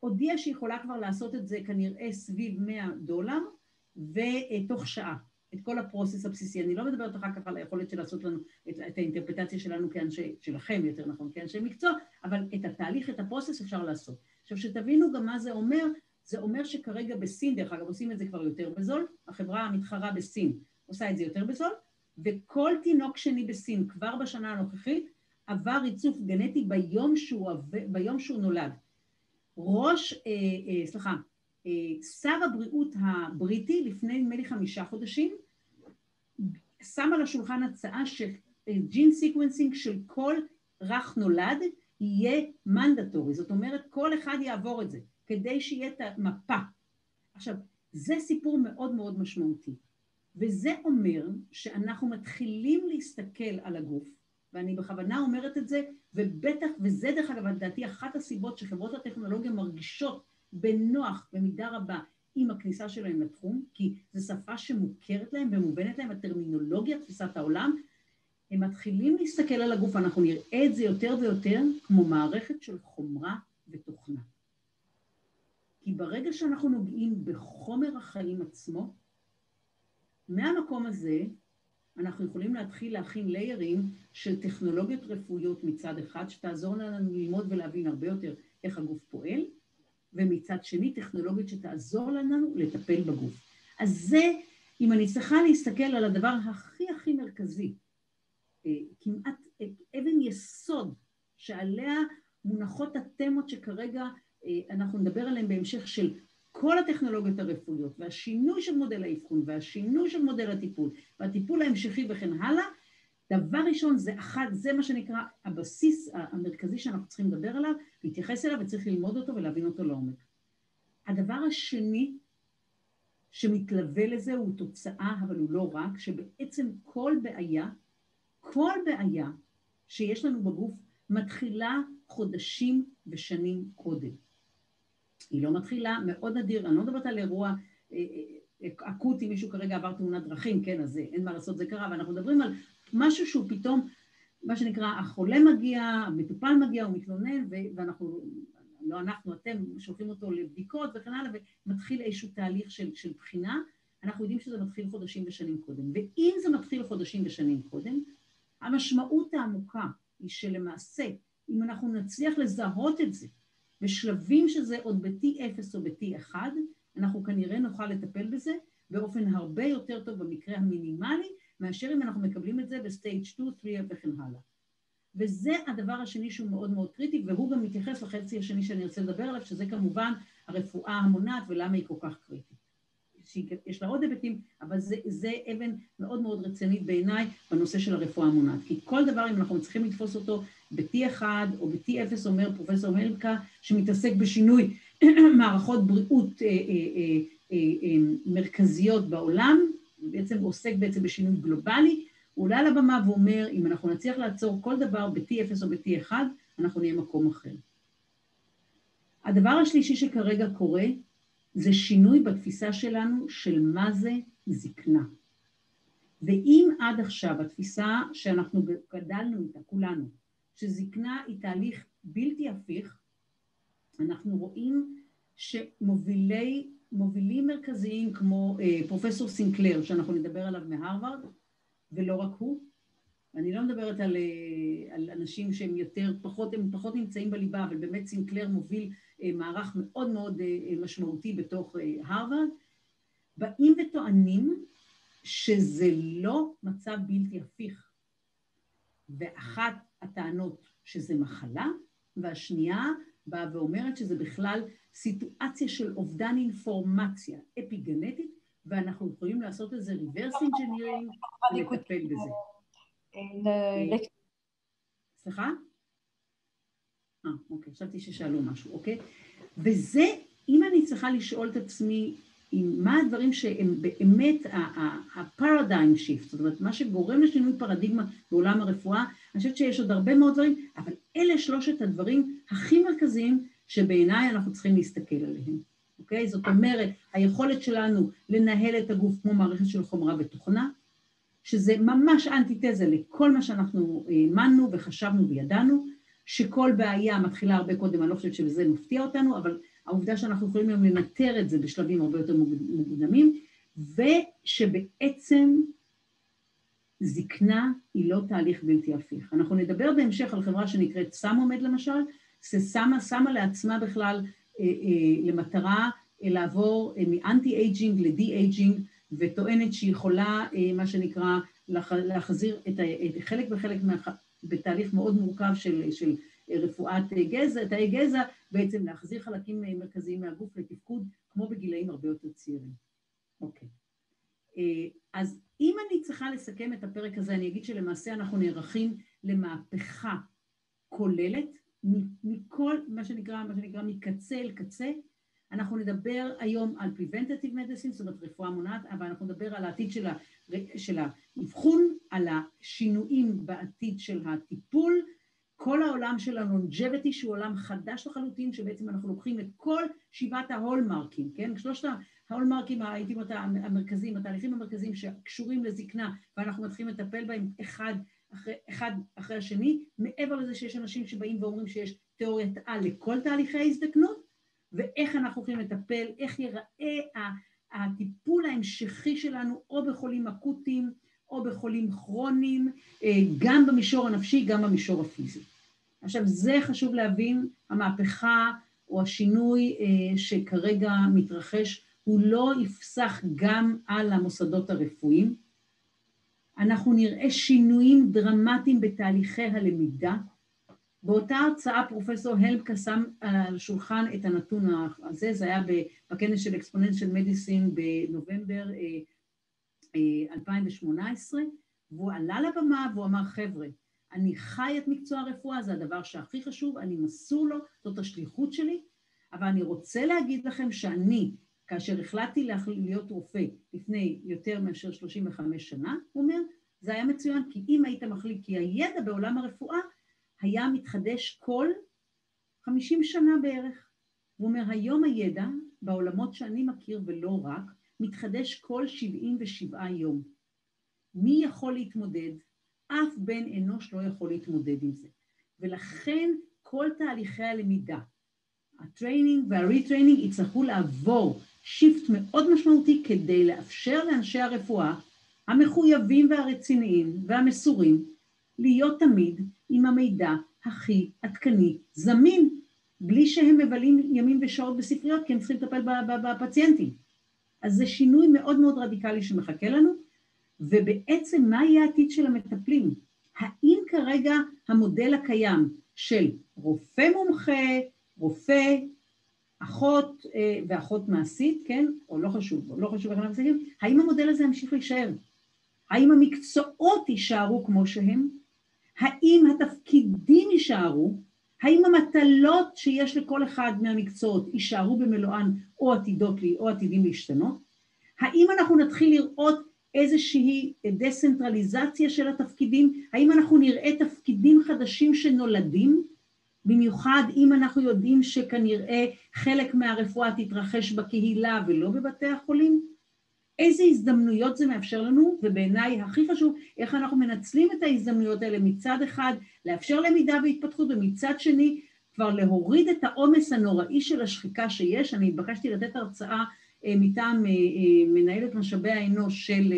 הודיעה שהיא יכולה כבר לעשות את זה כנראה סביב 100 דולר ותוך שעה. את כל הפרוסס הבסיסי. אני לא מדברת אחר כך על היכולת של לעשות לנו את, את האינטרפטציה שלנו כאנשי, שלכם יותר נכון, כאנשי מקצוע, אבל את התהליך, את הפרוסס אפשר לעשות. עכשיו, שתבינו גם מה זה אומר, זה אומר שכרגע בסין, דרך אגב, עושים את זה כבר יותר בזול, החברה המתחרה בסין עושה את זה יותר בזול, וכל תינוק שני בסין כבר בשנה הנוכחית עבר ריצוף גנטי ביום שהוא, ביום שהוא נולד. ראש, אה, אה, סליחה, אה, שר הבריאות הבריטי לפני נדמה לי חמישה חודשים שם על השולחן הצעה ש gene sequencing של כל רך נולד יהיה מנדטורי, זאת אומרת כל אחד יעבור את זה, כדי שיהיה את המפה. עכשיו, זה סיפור מאוד מאוד משמעותי, וזה אומר שאנחנו מתחילים להסתכל על הגוף, ואני בכוונה אומרת את זה, ובטח, וזה דרך אגב, לדעתי אחת הסיבות שחברות הטכנולוגיה מרגישות בנוח במידה רבה עם הכניסה שלהם לתחום, כי זו שפה שמוכרת להם ומובנת להם, הטרמינולוגיה, תפיסת העולם, הם מתחילים להסתכל על הגוף, אנחנו נראה את זה יותר ויותר כמו מערכת של חומרה ותוכנה. כי ברגע שאנחנו נוגעים בחומר החיים עצמו, מהמקום הזה אנחנו יכולים להתחיל להכין ליירים של טכנולוגיות רפואיות מצד אחד, שתעזור לנו ללמוד ולהבין הרבה יותר איך הגוף פועל, ומצד שני טכנולוגיות שתעזור לנו לטפל בגוף. אז זה, אם אני צריכה להסתכל על הדבר הכי הכי מרכזי, אה, כמעט אה, אבן יסוד שעליה מונחות התמות שכרגע אה, אנחנו נדבר עליהן בהמשך של כל הטכנולוגיות הרפואיות והשינוי של מודל האבחון והשינוי של מודל הטיפול והטיפול ההמשכי וכן הלאה, דבר ראשון זה אחד, זה מה שנקרא הבסיס המרכזי שאנחנו צריכים לדבר עליו, להתייחס אליו וצריך ללמוד אותו ולהבין אותו לעומק. הדבר השני שמתלווה לזה הוא תוצאה, אבל הוא לא רק, שבעצם כל בעיה, כל בעיה שיש לנו בגוף מתחילה חודשים ושנים קודם. היא לא מתחילה, מאוד נדיר, אני לא מדברת על אירוע אה, אה, אקוטי, מישהו כרגע עבר תאונת דרכים, כן, אז אין מה לעשות, זה קרה, ואנחנו מדברים על משהו שהוא פתאום, מה שנקרא, החולה מגיע, המטופל מגיע, הוא מתלונן, ואנחנו, לא אנחנו, אתם, שולחים אותו לבדיקות וכן הלאה, ומתחיל איזשהו תהליך של, של בחינה, אנחנו יודעים שזה מתחיל חודשים ושנים קודם. ואם זה מתחיל חודשים ושנים קודם, המשמעות העמוקה היא שלמעשה, אם אנחנו נצליח לזהות את זה בשלבים שזה עוד ב-T0 או ב-T1, אנחנו כנראה נוכל לטפל בזה באופן הרבה יותר טוב במקרה המינימלי, מאשר אם אנחנו מקבלים את זה ב stage 2, 3 וכן הלאה. וזה הדבר השני שהוא מאוד מאוד קריטי, והוא גם מתייחס לחצי השני שאני רוצה לדבר עליו, שזה כמובן הרפואה המונעת ולמה היא כל כך קריטית. יש לה עוד היבטים, אבל זה, זה אבן מאוד מאוד רצינית בעיניי בנושא של הרפואה המונעת. כי כל דבר, אם אנחנו צריכים לתפוס אותו ב-T1 או ב-T0, אומר פרופסור מלכה, שמתעסק בשינוי [CLEARS THROAT] מערכות בריאות אה, אה, אה, מרכזיות בעולם, בעצם עוסק בעצם בשינוי גלובלי, הוא עולה על הבמה ואומר, אם אנחנו נצליח לעצור כל דבר ב-T0 או ב-T1, אנחנו נהיה מקום אחר. הדבר השלישי שכרגע קורה, זה שינוי בתפיסה שלנו של מה זה זקנה. ואם עד עכשיו התפיסה שאנחנו גדלנו איתה, כולנו, שזקנה היא תהליך בלתי הפיך, אנחנו רואים שמובילי מובילים מרכזיים כמו אה, פרופסור סינקלר, שאנחנו נדבר עליו מהרווארד, ולא רק הוא. אני לא מדברת על, אה, על אנשים שהם יותר, פחות, הם פחות נמצאים בליבה, אבל באמת סינקלר מוביל אה, מערך מאוד מאוד אה, אה משמעותי בתוך אה, הרווארד, באים וטוענים שזה לא מצב בלתי הפיך. ואחת הטענות שזה מחלה, והשנייה באה ואומרת שזה בכלל סיטואציה של אובדן אינפורמציה אפיגנטית, ואנחנו יכולים לעשות איזה reverse engineering ולטפל בזה. אה, סליחה? אה, אוקיי, חשבתי ששאלו משהו, אוקיי? וזה, אם אני צריכה לשאול את עצמי מה הדברים שהם באמת ה-paradigm shift, זאת אומרת, מה שגורם לשינוי פרדיגמה בעולם הרפואה, אני חושבת שיש עוד הרבה מאוד דברים, אבל אלה שלושת הדברים הכי מרכזיים שבעיניי אנחנו צריכים להסתכל עליהם, אוקיי? זאת אומרת, היכולת שלנו לנהל את הגוף כמו מערכת של חומרה ותוכנה, שזה ממש אנטיתזה לכל מה שאנחנו האמנו וחשבנו וידענו, שכל בעיה מתחילה הרבה קודם, אני לא חושבת שזה מפתיע אותנו, אבל העובדה שאנחנו יכולים היום לנטר את זה בשלבים הרבה יותר מוקדמים, ושבעצם זקנה היא לא תהליך בלתי הפיך. אנחנו נדבר בהמשך על חברה שנקראת Samumed למשל, ששמה שמה לעצמה בכלל אה, אה, למטרה אה, לעבור אה, מ anti-aging ל de-aging, וטוענת שהיא יכולה, אה, מה שנקרא, לח, להחזיר את, ה, את חלק וחלק מה, בתהליך מאוד מורכב של, של רפואת גזע, תאי גזע, בעצם להחזיר חלקים מרכזיים מהגוף לתפקוד, כמו בגילאים הרבה יותר צעירים. אוקיי. אה, אז אם אני צריכה לסכם את הפרק הזה, אני אגיד שלמעשה אנחנו נערכים למהפכה כוללת, מכל מה שנקרא, מה שנקרא מקצה אל קצה, אנחנו נדבר היום על Preventative Medicine, זאת אומרת רפואה מונעת, אבל אנחנו נדבר על העתיד של, ה, של האבחון, על השינויים בעתיד של הטיפול, כל העולם של ה-longevity שהוא עולם חדש לחלוטין, שבעצם אנחנו לוקחים את כל שבעת ההולמרקים, כן? שלושת ההולמרקים, הייתי אומרת, המרכזיים, התהליכים המרכזיים שקשורים לזקנה, ואנחנו מתחילים לטפל בהם אחד אחרי, אחד אחרי השני, מעבר לזה שיש אנשים שבאים ואומרים שיש תיאוריית על לכל תהליכי ההזדקנות, ואיך אנחנו יכולים לטפל, איך ייראה הטיפול ההמשכי שלנו או בחולים אקוטיים או בחולים כרוניים, אה, גם במישור הנפשי, גם במישור הפיזי. עכשיו, זה חשוב להבין, המהפכה או השינוי אה, שכרגע מתרחש, הוא לא יפסח גם על המוסדות הרפואיים. אנחנו נראה שינויים דרמטיים בתהליכי הלמידה, באותה הרצאה פרופסור הלפקה שם על השולחן את הנתון הזה, זה היה בכנס של אקספוננציאל מדיסין בנובמבר 2018, אה, אה, והוא עלה לבמה והוא אמר, חבר'ה, אני חי את מקצוע הרפואה, זה הדבר שהכי חשוב, אני מסור לו, זאת השליחות שלי, אבל אני רוצה להגיד לכם שאני, כאשר החלטתי להיות רופא לפני יותר מאשר 35 שנה, הוא אומר, זה היה מצוין, כי אם היית מחליט, כי הידע בעולם הרפואה היה מתחדש כל 50 שנה בערך. הוא אומר, היום הידע בעולמות שאני מכיר ולא רק, מתחדש כל 77 יום. מי יכול להתמודד? אף בן אנוש לא יכול להתמודד עם זה. ולכן כל תהליכי הלמידה, ה training וה retraining יצטרכו לעבור shift מאוד משמעותי כדי לאפשר לאנשי הרפואה המחויבים והרציניים והמסורים להיות תמיד עם המידע הכי עדכני זמין, בלי שהם מבלים ימים ושעות בספריות כי הם צריכים לטפל בפציינטים. אז זה שינוי מאוד מאוד רדיקלי שמחכה לנו, ובעצם מה יהיה העתיד של המטפלים? האם כרגע המודל הקיים של רופא מומחה, רופא, אחות אה, ואחות מעשית, כן? או לא חשוב, או לא חשוב איך אנחנו מסתכלים, האם המודל הזה ימשיך להישאר? האם המקצועות יישארו כמו שהם? האם התפקידים יישארו? האם המטלות שיש לכל אחד מהמקצועות יישארו במלואן או עתידות לי או עתידים להשתנות? האם אנחנו נתחיל לראות איזושהי דסנטרליזציה של התפקידים? האם אנחנו נראה תפקידים חדשים שנולדים? במיוחד אם אנחנו יודעים שכנראה חלק מהרפואה תתרחש בקהילה ולא בבתי החולים? איזה הזדמנויות זה מאפשר לנו, ובעיניי הכי חשוב, איך אנחנו מנצלים את ההזדמנויות האלה מצד אחד, לאפשר למידה והתפתחות, ומצד שני, כבר להוריד את העומס הנוראי של השחיקה שיש. אני התבקשתי לתת הרצאה אה, מטעם אה, אה, מנהלת משאבי האנוש של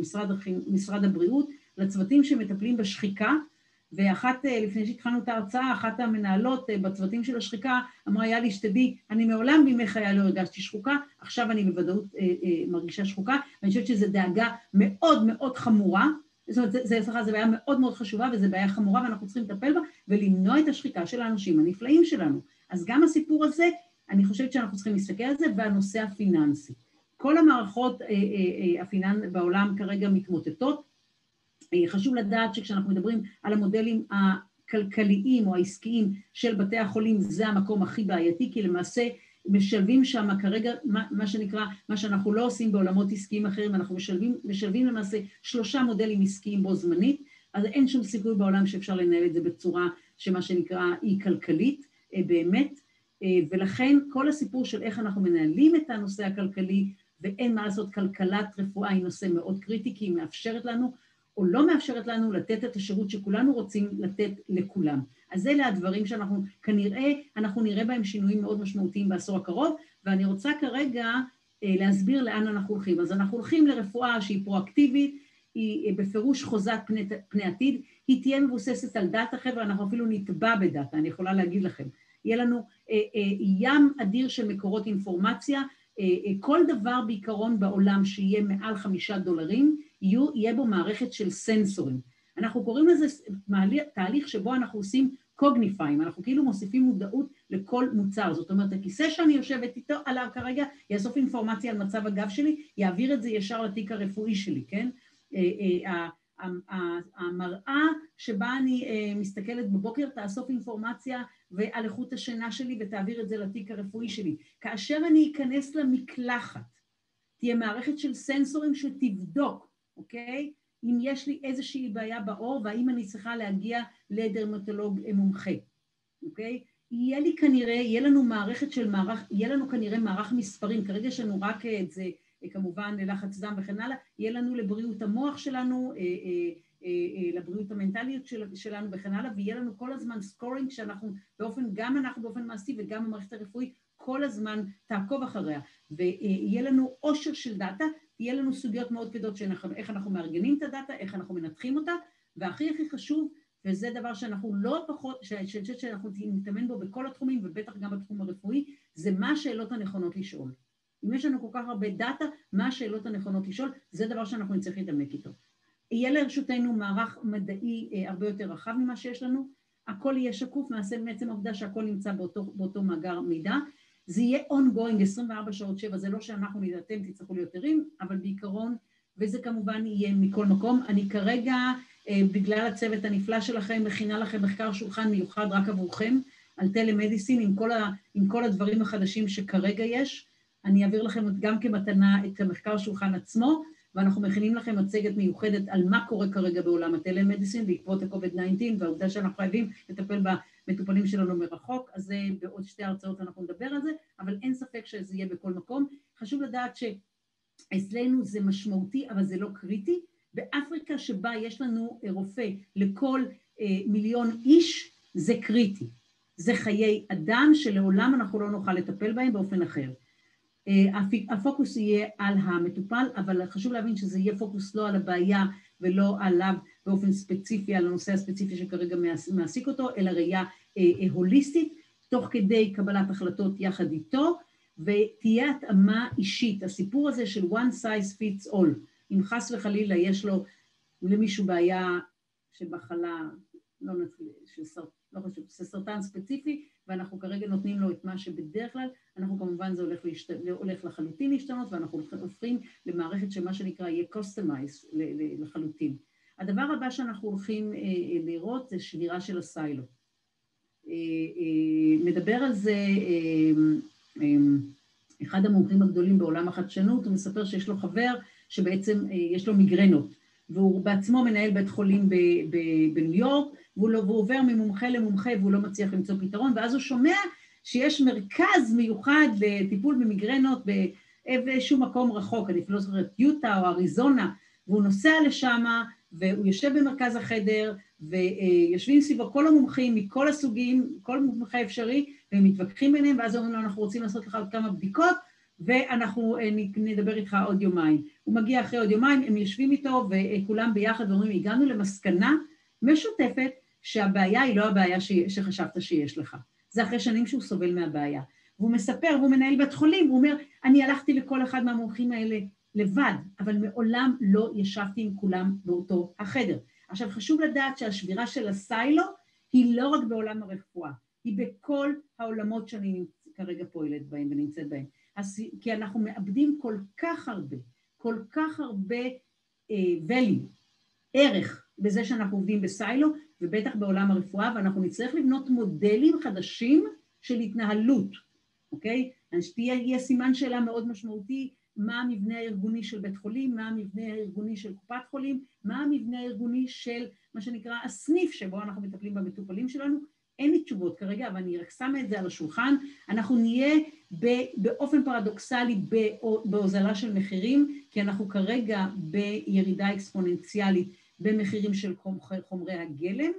משרד, משרד הבריאות לצוותים שמטפלים בשחיקה, ואחת, אה, לפני שהתחלנו את ההרצאה, אחת המנהלות אה, בצוותים של השחיקה אמרה, יאללה, שתדעי, אני מעולם בימי חיי לא הרגשתי שחוקה, עכשיו אני בוודאות אה, אה, מרגישה שחוקה, ואני חושבת שזו דאגה מאוד מאוד חמורה, זאת אומרת, זה, סליחה, זו בעיה מאוד מאוד חשובה וזו בעיה חמורה ואנחנו צריכים לטפל בה ולמנוע את השחיקה של האנשים הנפלאים שלנו. אז גם הסיפור הזה, אני חושבת שאנחנו צריכים להסתכל על זה, והנושא הפיננסי. כל המערכות אה, אה, אה, הפיננס בעולם כרגע מתמוטטות, חשוב לדעת שכשאנחנו מדברים על המודלים הכלכליים או העסקיים של בתי החולים, זה המקום הכי בעייתי, כי למעשה משלבים שם כרגע מה, מה שנקרא, מה שאנחנו לא עושים בעולמות עסקיים אחרים, אנחנו משלבים, משלבים למעשה שלושה מודלים עסקיים בו זמנית, אז אין שום סיכוי בעולם שאפשר לנהל את זה בצורה שמה שנקרא אי כלכלית אה, באמת, אה, ולכן כל הסיפור של איך אנחנו מנהלים את הנושא הכלכלי, ואין מה לעשות, כלכלת רפואה היא נושא מאוד קריטי, כי היא מאפשרת לנו או לא מאפשרת לנו לתת את השירות שכולנו רוצים לתת לכולם. אז אלה הדברים שאנחנו כנראה, אנחנו נראה בהם שינויים מאוד משמעותיים בעשור הקרוב, ואני רוצה כרגע אה, להסביר לאן אנחנו הולכים. אז אנחנו הולכים לרפואה שהיא פרואקטיבית, היא אה, בפירוש חוזת פני, פני עתיד, היא תהיה מבוססת על דאטה, חבר'ה, אנחנו אפילו נטבע בדאטה, אני יכולה להגיד לכם. יהיה לנו אה, אה, ים אדיר של מקורות אינפורמציה, אה, אה, כל דבר בעיקרון בעולם שיהיה מעל חמישה דולרים, יהיה בו מערכת של סנסורים. אנחנו קוראים לזה תהליך שבו אנחנו עושים קוגניפיים, אנחנו כאילו מוסיפים מודעות לכל מוצר, זאת אומרת הכיסא שאני יושבת איתו עליו כרגע יאסוף אינפורמציה על מצב הגב שלי, יעביר את זה ישר לתיק הרפואי שלי, כן? אה, אה, המראה שבה אני אה, מסתכלת בבוקר תאסוף אינפורמציה על איכות השינה שלי ותעביר את זה לתיק הרפואי שלי. כאשר אני אכנס למקלחת, תהיה מערכת של סנסורים שתבדוק, אוקיי? אם יש לי איזושהי בעיה בעור והאם אני צריכה להגיע לדרמטולוג מומחה, אוקיי? יהיה לי כנראה, יהיה לנו מערכת של מערך, יהיה לנו כנראה מערך מספרים, כרגע יש לנו רק את זה כמובן ללחץ דם וכן הלאה, יהיה לנו לבריאות המוח שלנו, אה, אה, אה, לבריאות המנטליות של, שלנו וכן הלאה, ויהיה לנו כל הזמן סקורינג שאנחנו באופן, גם אנחנו באופן מעשי וגם המערכת הרפואית כל הזמן תעקוב אחריה, ויהיה לנו עושר של data, יהיה לנו סוגיות מאוד כבדות של איך אנחנו מארגנים את ה data, איך אנחנו מנתחים אותה, והכי הכי חשוב, וזה דבר שאנחנו לא פחות, שאני חושבת שאנחנו נתאמן בו בכל התחומים ובטח גם בתחום הרפואי, זה מה השאלות הנכונות לשאול. אם יש לנו כל כך הרבה data, מה השאלות הנכונות לשאול, זה דבר שאנחנו נצטרך להתעמק איתו. יהיה לרשותנו מערך מדעי אה, הרבה יותר רחב ממה שיש לנו, הכל יהיה שקוף מעצם העובדה שהכל נמצא באותו, באותו מאגר מידע, זה יהיה ongoing 24 שעות 7, זה לא שאנחנו אתם תצטרכו להיות ערים, אבל בעיקרון, וזה כמובן יהיה מכל מקום. אני כרגע, אה, בגלל הצוות הנפלא שלכם, מכינה לכם מחקר שולחן מיוחד רק עבורכם, על טלמדיסין עם כל, ה, עם כל הדברים החדשים שכרגע יש. אני אעביר לכם גם כמתנה את המחקר שולחן עצמו, ואנחנו מכינים לכם מצגת מיוחדת על מה קורה כרגע בעולם הטלמדיסין בעקבות ה-COVID-19 והעובדה שאנחנו חייבים לטפל במטופלים שלנו מרחוק, אז זה בעוד שתי הרצאות אנחנו נדבר על זה, אבל אין ספק שזה יהיה בכל מקום. חשוב לדעת שאצלנו זה משמעותי, אבל זה לא קריטי. באפריקה שבה יש לנו רופא לכל אה, מיליון איש, זה קריטי. זה חיי אדם שלעולם אנחנו לא נוכל לטפל בהם באופן אחר. אה, הפוקוס יהיה על המטופל, אבל חשוב להבין שזה יהיה פוקוס לא על הבעיה ולא עליו באופן ספציפי, על הנושא הספציפי שכרגע מעסיק אותו, אלא ראייה אה, אה, הוליסטית, תוך כדי קבלת החלטות יחד איתו, ותהיה התאמה אישית. הסיפור הזה של one size fits all, אם חס וחלילה יש לו למישהו בעיה של מחלה, לא נצליח, של סרטן, לא חשוב, זה סרטן ספציפי, ואנחנו כרגע נותנים לו את מה שבדרך כלל, אנחנו כמובן זה הולך, להשת... הולך לחלוטין להשתנות, ואנחנו הופכים למערכת שמה שנקרא יהיה customized לחלוטין. הדבר הבא שאנחנו הולכים אה, אה, לראות זה שבירה של ה silo. אה, מדבר על זה אחד המומחים הגדולים בעולם החדשנות, הוא מספר שיש לו חבר שבעצם יש לו מיגרנות, והוא בעצמו מנהל בית חולים בניו יורק, והוא, לא, והוא עובר ממומחה למומחה והוא לא מצליח למצוא פתרון, ואז הוא שומע שיש מרכז מיוחד לטיפול במיגרנות באיזשהו מקום רחוק, אני לא זוכרת, יוטה או אריזונה, והוא נוסע לשם והוא יושב במרכז החדר ויושבים סביבו כל המומחים מכל הסוגים, כל מומחה אפשרי, והם מתווכחים ביניהם, ואז אומרים לו, אנחנו רוצים לעשות לך עוד כמה בדיקות, ואנחנו אה, נדבר איתך עוד יומיים. הוא מגיע אחרי עוד יומיים, הם יושבים איתו וכולם ביחד ואומרים, הגענו למסקנה משותפת שהבעיה היא לא הבעיה ש... שחשבת שיש לך. זה אחרי שנים שהוא סובל מהבעיה. והוא מספר, והוא מנהל בית חולים, הוא אומר, אני הלכתי לכל אחד מהמומחים האלה לבד, אבל מעולם לא ישבתי עם כולם באותו החדר. עכשיו חשוב לדעת שהשבירה של הסיילו היא לא רק בעולם הרפואה, היא בכל העולמות שאני כרגע פועלת בהם ונמצאת בהם. כי אנחנו מאבדים כל כך הרבה, כל כך הרבה uh, value, ערך, בזה שאנחנו עובדים בסיילו, ובטח בעולם הרפואה, ואנחנו נצטרך לבנות מודלים חדשים של התנהלות, אוקיי? אז תהיה סימן שאלה מאוד משמעותי, מה המבנה הארגוני של בית חולים, מה המבנה הארגוני של קופת חולים, מה המבנה הארגוני של מה שנקרא הסניף שבו אנחנו מטפלים במטופלים שלנו. אין לי תשובות כרגע, אבל אני רק שמה את זה על השולחן. אנחנו נהיה באופן פרדוקסלי בהוזלה של מחירים, כי אנחנו כרגע בירידה אקספוננציאלית במחירים של חומרי הגלם,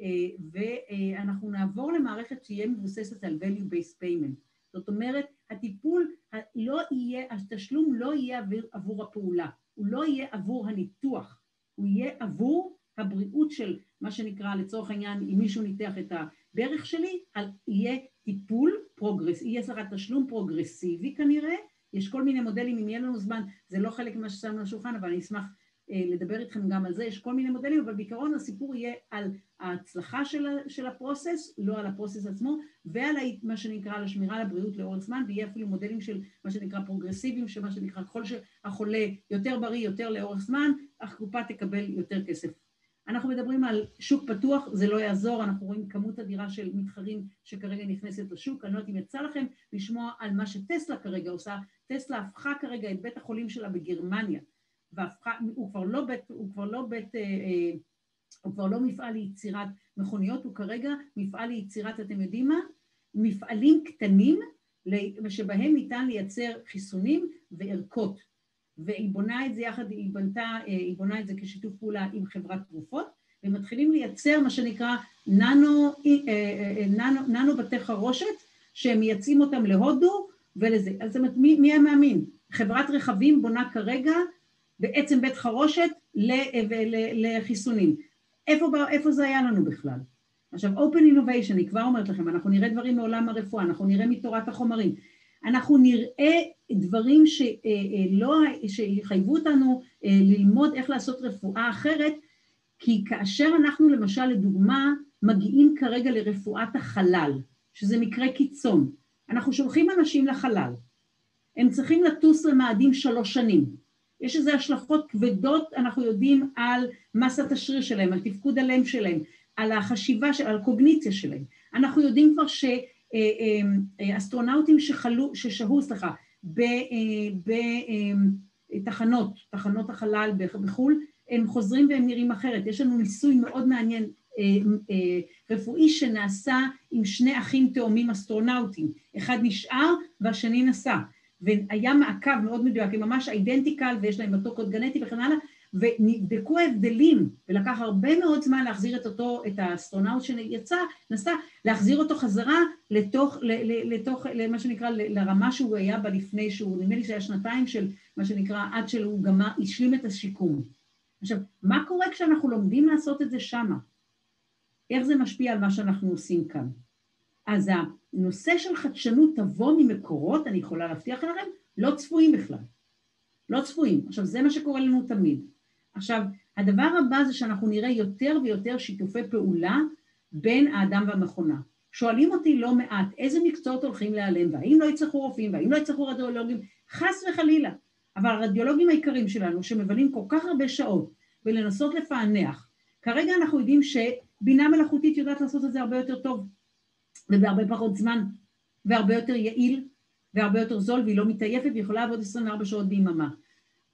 אה, ואנחנו נעבור למערכת שיהיה מבוססת על value-based payment. זאת אומרת, הטיפול לא יהיה, התשלום לא יהיה עבור, עבור הפעולה, הוא לא יהיה עבור הניתוח, הוא יהיה עבור הבריאות של מה שנקרא לצורך העניין, אם מישהו ניתח את הברך שלי, יהיה טיפול progress, יהיה לך תשלום פרוגרסיבי כנראה, יש כל מיני מודלים, אם יהיה לנו זמן, זה לא חלק ממה ששמנו על השולחן, אבל אני אשמח לדבר איתכם גם על זה, יש כל מיני מודלים, אבל בעיקרון הסיפור יהיה על ההצלחה של, של ה process, לא על ה process עצמו, ועל מה שנקרא על השמירה על הבריאות לאורך זמן, ויהיה אפילו מודלים של מה שנקרא פרוגרסיביים, שמה שנקרא ככל שהחולה יותר בריא, יותר לאורך זמן, הקופה תקבל יותר כסף. אנחנו מדברים על שוק פתוח, זה לא יעזור, אנחנו רואים כמות אדירה של מתחרים שכרגע נכנסת לשוק, אני לא יודעת אם יצא לכם לשמוע על מה שטסלה כרגע עושה, טסלה הפכה כרגע את בית החולים שלה בגרמניה, והפכה, הוא כבר לא בית, הוא כבר לא בית, אה, אה, הוא כבר לא מפעל ליצירת מכוניות, הוא כרגע מפעל ליצירת, אתם יודעים מה? מפעלים קטנים שבהם ניתן לייצר חיסונים וערכות. והיא בונה את זה יחד, היא בנתה, אה, היא בונה את זה כשיתוף פעולה עם חברת תרופות, ומתחילים לייצר מה שנקרא ננו, ננו, ננו בתי חרושת, שהם מייצאים אותם להודו ולזה. אז זאת אומרת, מי, מי המאמין? חברת רכבים בונה כרגע בעצם בית חרושת לחיסונים. איפה, איפה זה היה לנו בכלל? עכשיו, Open Innovation, אני כבר אומרת לכם, אנחנו נראה דברים מעולם הרפואה, אנחנו נראה מתורת החומרים, אנחנו נראה דברים שלא, שיחייבו אותנו אה, ללמוד איך לעשות רפואה אחרת, כי כאשר אנחנו למשל, לדוגמה, מגיעים כרגע לרפואת החלל, שזה מקרה קיצון, אנחנו שולחים אנשים לחלל, הם צריכים לטוס למאדים שלוש שנים, יש איזה השלכות כבדות, אנחנו יודעים, על מסת השריר שלהם, על תפקוד הלם שלהם, על החשיבה, על הקוגניציה שלהם. אנחנו יודעים כבר שאסטרונאוטים שחלו, ששהו, סליחה, בתחנות, תחנות החלל בחו"ל, הם חוזרים והם נראים אחרת. יש לנו ניסוי מאוד מעניין רפואי שנעשה עם שני אחים תאומים אסטרונאוטים, אחד נשאר והשני נסע, והיה מעקב מאוד מדויק, הם ממש identical ויש להם אותו קוד גנטי וכן הלאה, ונבדקו ההבדלים, ולקח הרבה מאוד זמן להחזיר את אותו, את האסטרונאוט שיצא, נסע, להחזיר אותו חזרה לתוך, לתוך, למה שנקרא, לרמה שהוא היה בה לפני שהוא, נדמה לי שהיה שנתיים של מה שנקרא, עד שהוא גם השלים את השיקום. עכשיו, מה קורה כשאנחנו לומדים לעשות את זה שמה? איך זה משפיע על מה שאנחנו עושים כאן? אז הנושא של חדשנות תבוא ממקורות, אני יכולה להבטיח לכם, לא צפויים בכלל. לא צפויים. עכשיו, זה מה שקורה לנו תמיד. עכשיו, הדבר הבא זה שאנחנו נראה יותר ויותר שיתופי פעולה בין האדם והמכונה. שואלים אותי לא מעט איזה מקצועות הולכים להיעלם, והאם לא יצטרכו רופאים, והאם לא יצטרכו רדיולוגים, חס וחלילה. אבל הרדיולוגים היקרים שלנו, שמבלים כל כך הרבה שעות ולנסות לפענח, כרגע אנחנו יודעים שבינה מלאכותית יודעת לעשות את זה הרבה יותר טוב, ובהרבה פחות זמן, והרבה יותר יעיל, והרבה יותר זול, והיא לא מתעייפת, והיא יכולה לעבוד 24 שעות ביממה.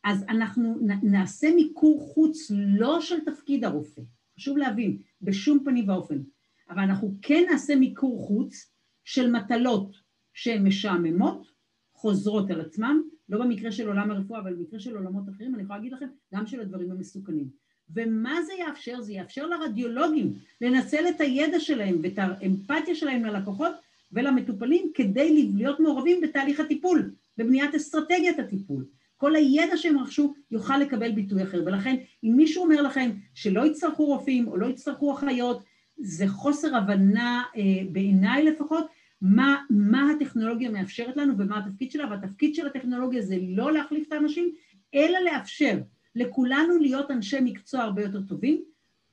אז אנחנו נעשה מיקור חוץ לא של תפקיד הרופא, חשוב להבין, בשום פנים ואופן, אבל אנחנו כן נעשה מיקור חוץ של מטלות שהן משעממות, חוזרות על עצמם, לא במקרה של עולם הרפואה, אבל במקרה של עולמות אחרים, אני יכולה להגיד לכם, גם של הדברים המסוכנים. ומה זה יאפשר? זה יאפשר לרדיולוגים לנצל את הידע שלהם ואת האמפתיה שלהם ללקוחות ולמטופלים כדי להיות מעורבים בתהליך הטיפול, בבניית אסטרטגיית הטיפול. כל הידע שהם רכשו יוכל לקבל ביטוי אחר. ולכן, אם מישהו אומר לכם שלא יצטרכו רופאים או לא יצטרכו אחיות, זה חוסר הבנה, אה, בעיניי לפחות, מה, מה הטכנולוגיה מאפשרת לנו ומה התפקיד שלה, והתפקיד של הטכנולוגיה זה לא להחליף את האנשים, אלא לאפשר לכולנו להיות אנשי מקצוע הרבה יותר טובים,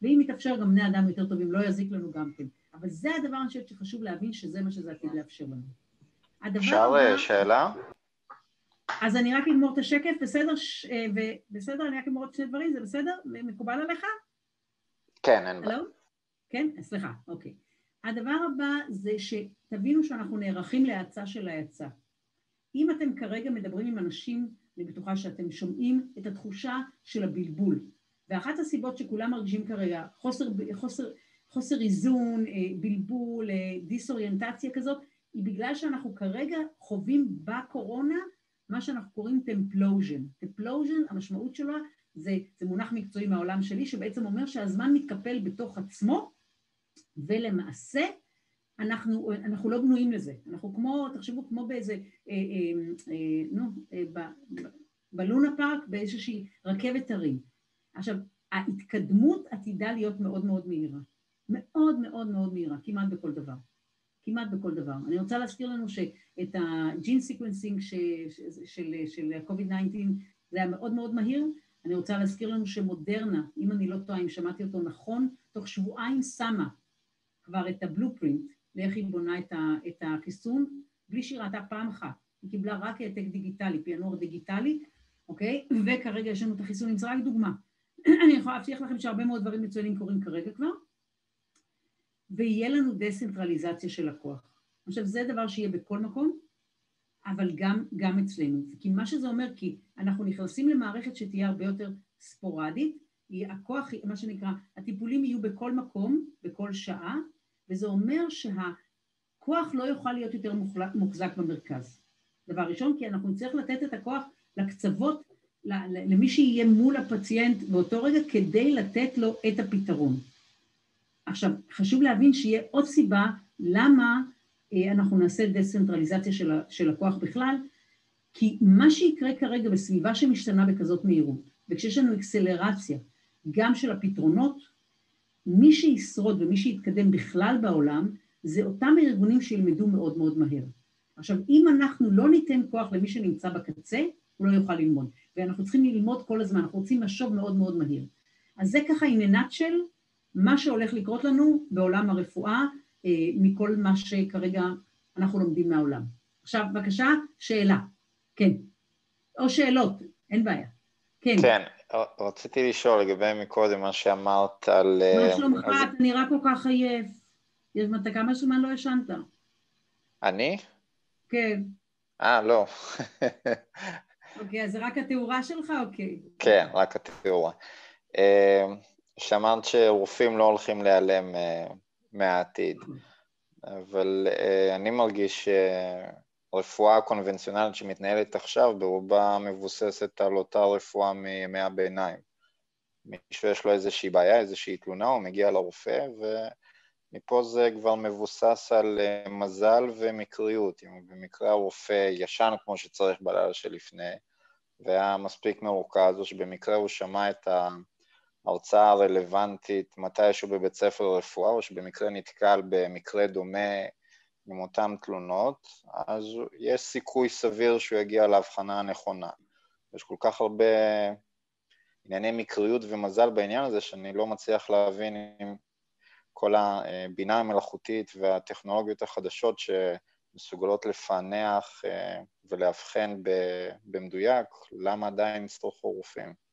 ואם יתאפשר גם בני אדם יותר טובים, לא יזיק לנו גם כן. אבל זה הדבר, אני חושבת שחשוב להבין שזה מה שזה עתיד לאפשר לנו. אפשר הבא... אה, שאלה? אז אני רק אגמור את השקף, בסדר? ש... אה, בסדר, אני רק אגמור את שני דברים, זה בסדר? מקובל עליך? כן, אין בעיה. כן? סליחה, אוקיי. הדבר הבא זה שתבינו שאנחנו נערכים להאצה של ההאצה. אם אתם כרגע מדברים עם אנשים, אני בטוחה שאתם שומעים את התחושה של הבלבול. ואחת הסיבות שכולם מרגישים כרגע חוסר, חוסר, חוסר איזון, אה, בלבול, אה, דיסאוריינטציה כזאת, היא בגלל שאנחנו כרגע חווים בקורונה מה שאנחנו קוראים templosion. templosion, המשמעות שלו זה, זה מונח מקצועי מהעולם שלי, שבעצם אומר שהזמן מתקפל בתוך עצמו, ולמעשה אנחנו, אנחנו לא בנויים לזה. אנחנו כמו, תחשבו, כמו באיזה, אה, אה, אה, נו, אה, ב, ב, בלונה פארק, באיזושהי רכבת הרים. עכשיו, ההתקדמות עתידה להיות מאוד מאוד מהירה. מאוד מאוד מאוד מהירה, כמעט בכל דבר. כמעט בכל דבר. אני רוצה להזכיר לנו שאת ה gene sequencing של, של COVID-19 זה היה מאוד מאוד מהיר. אני רוצה להזכיר לנו שמודרנה, אם אני לא טועה, אם שמעתי אותו נכון, תוך שבועיים שמה כבר את ה blueprint לאיך היא בונה את, ה, את החיסון, בלי שהיא ראתה פעם אחת. היא קיבלה רק העתק דיגיטלי, פענוח דיגיטלי, אוקיי? וכרגע יש לנו את החיסונים, זה רק דוגמה. [CLEARS THROAT] אני יכולה להבטיח לכם שהרבה מאוד דברים מצוינים קורים כרגע כבר, ויהיה לנו דסנטרליזציה של הכוח. עכשיו, זה דבר שיהיה בכל מקום, אבל גם, גם אצלנו. כי מה שזה אומר, כי אנחנו נכנסים למערכת שתהיה הרבה יותר ספורדית, הכוח, מה שנקרא, הטיפולים יהיו בכל מקום, בכל שעה, וזה אומר שהכוח לא יוכל להיות יותר מוחזק במרכז. דבר ראשון, כי אנחנו נצטרך לתת את הכוח לקצוות, למי שיהיה מול הפציינט באותו רגע, כדי לתת לו את הפתרון. עכשיו, חשוב להבין שיהיה עוד סיבה למה אה, אנחנו נעשה דצנטרליזציה של הכוח בכלל, כי מה שיקרה כרגע בסביבה שמשתנה בכזאת מהירות, וכשיש לנו אקסלרציה גם של הפתרונות, מי שישרוד ומי שיתקדם בכלל בעולם, זה אותם ארגונים שילמדו מאוד מאוד מהר. עכשיו, אם אנחנו לא ניתן כוח למי שנמצא בקצה, הוא לא יוכל ללמוד. ואנחנו צריכים ללמוד כל הזמן, אנחנו רוצים לחשוב מאוד מאוד מהיר. אז זה ככה in a nutshell, מה שהולך לקרות לנו בעולם הרפואה, אה, מכל מה שכרגע אנחנו לומדים מהעולם. עכשיו, בבקשה, שאלה. כן. או שאלות, אין בעיה. כן. כן, רציתי לשאול לגבי מקודם מה שאמרת על... מה אה, שלומך? אתה נראה כל כך עייף. אתה כמה זמן לא ישנת? אני? כן. אה, לא. אוקיי, אז זה רק התאורה שלך? אוקיי. כן, רק התאורה. אה, שמעת שרופאים לא הולכים להיעלם מהעתיד, אבל אני מרגיש הרפואה הקונבנציונלית שמתנהלת עכשיו ברובה מבוססת על אותה רפואה מימי הביניים. מישהו יש לו איזושהי בעיה, איזושהי תלונה, הוא מגיע לרופא, ומפה זה כבר מבוסס על אה, מזל ומקריות. אם במקרה הרופא ישן כמו שצריך בלילה שלפני, והיה מספיק מרוכז, או שבמקרה הוא שמע את ההרצאה הרלוונטית מתישהו בבית ספר לרפואה, או שבמקרה נתקל במקרה דומה עם אותן תלונות, אז יש סיכוי סביר שהוא יגיע להבחנה הנכונה. יש כל כך הרבה ענייני מקריות ומזל בעניין הזה, שאני לא מצליח להבין אם כל הבינה המלאכותית והטכנולוגיות החדשות שמסוגלות לפענח אה, ולאבחן במדויק, למה עדיין יצטרכו רופאים.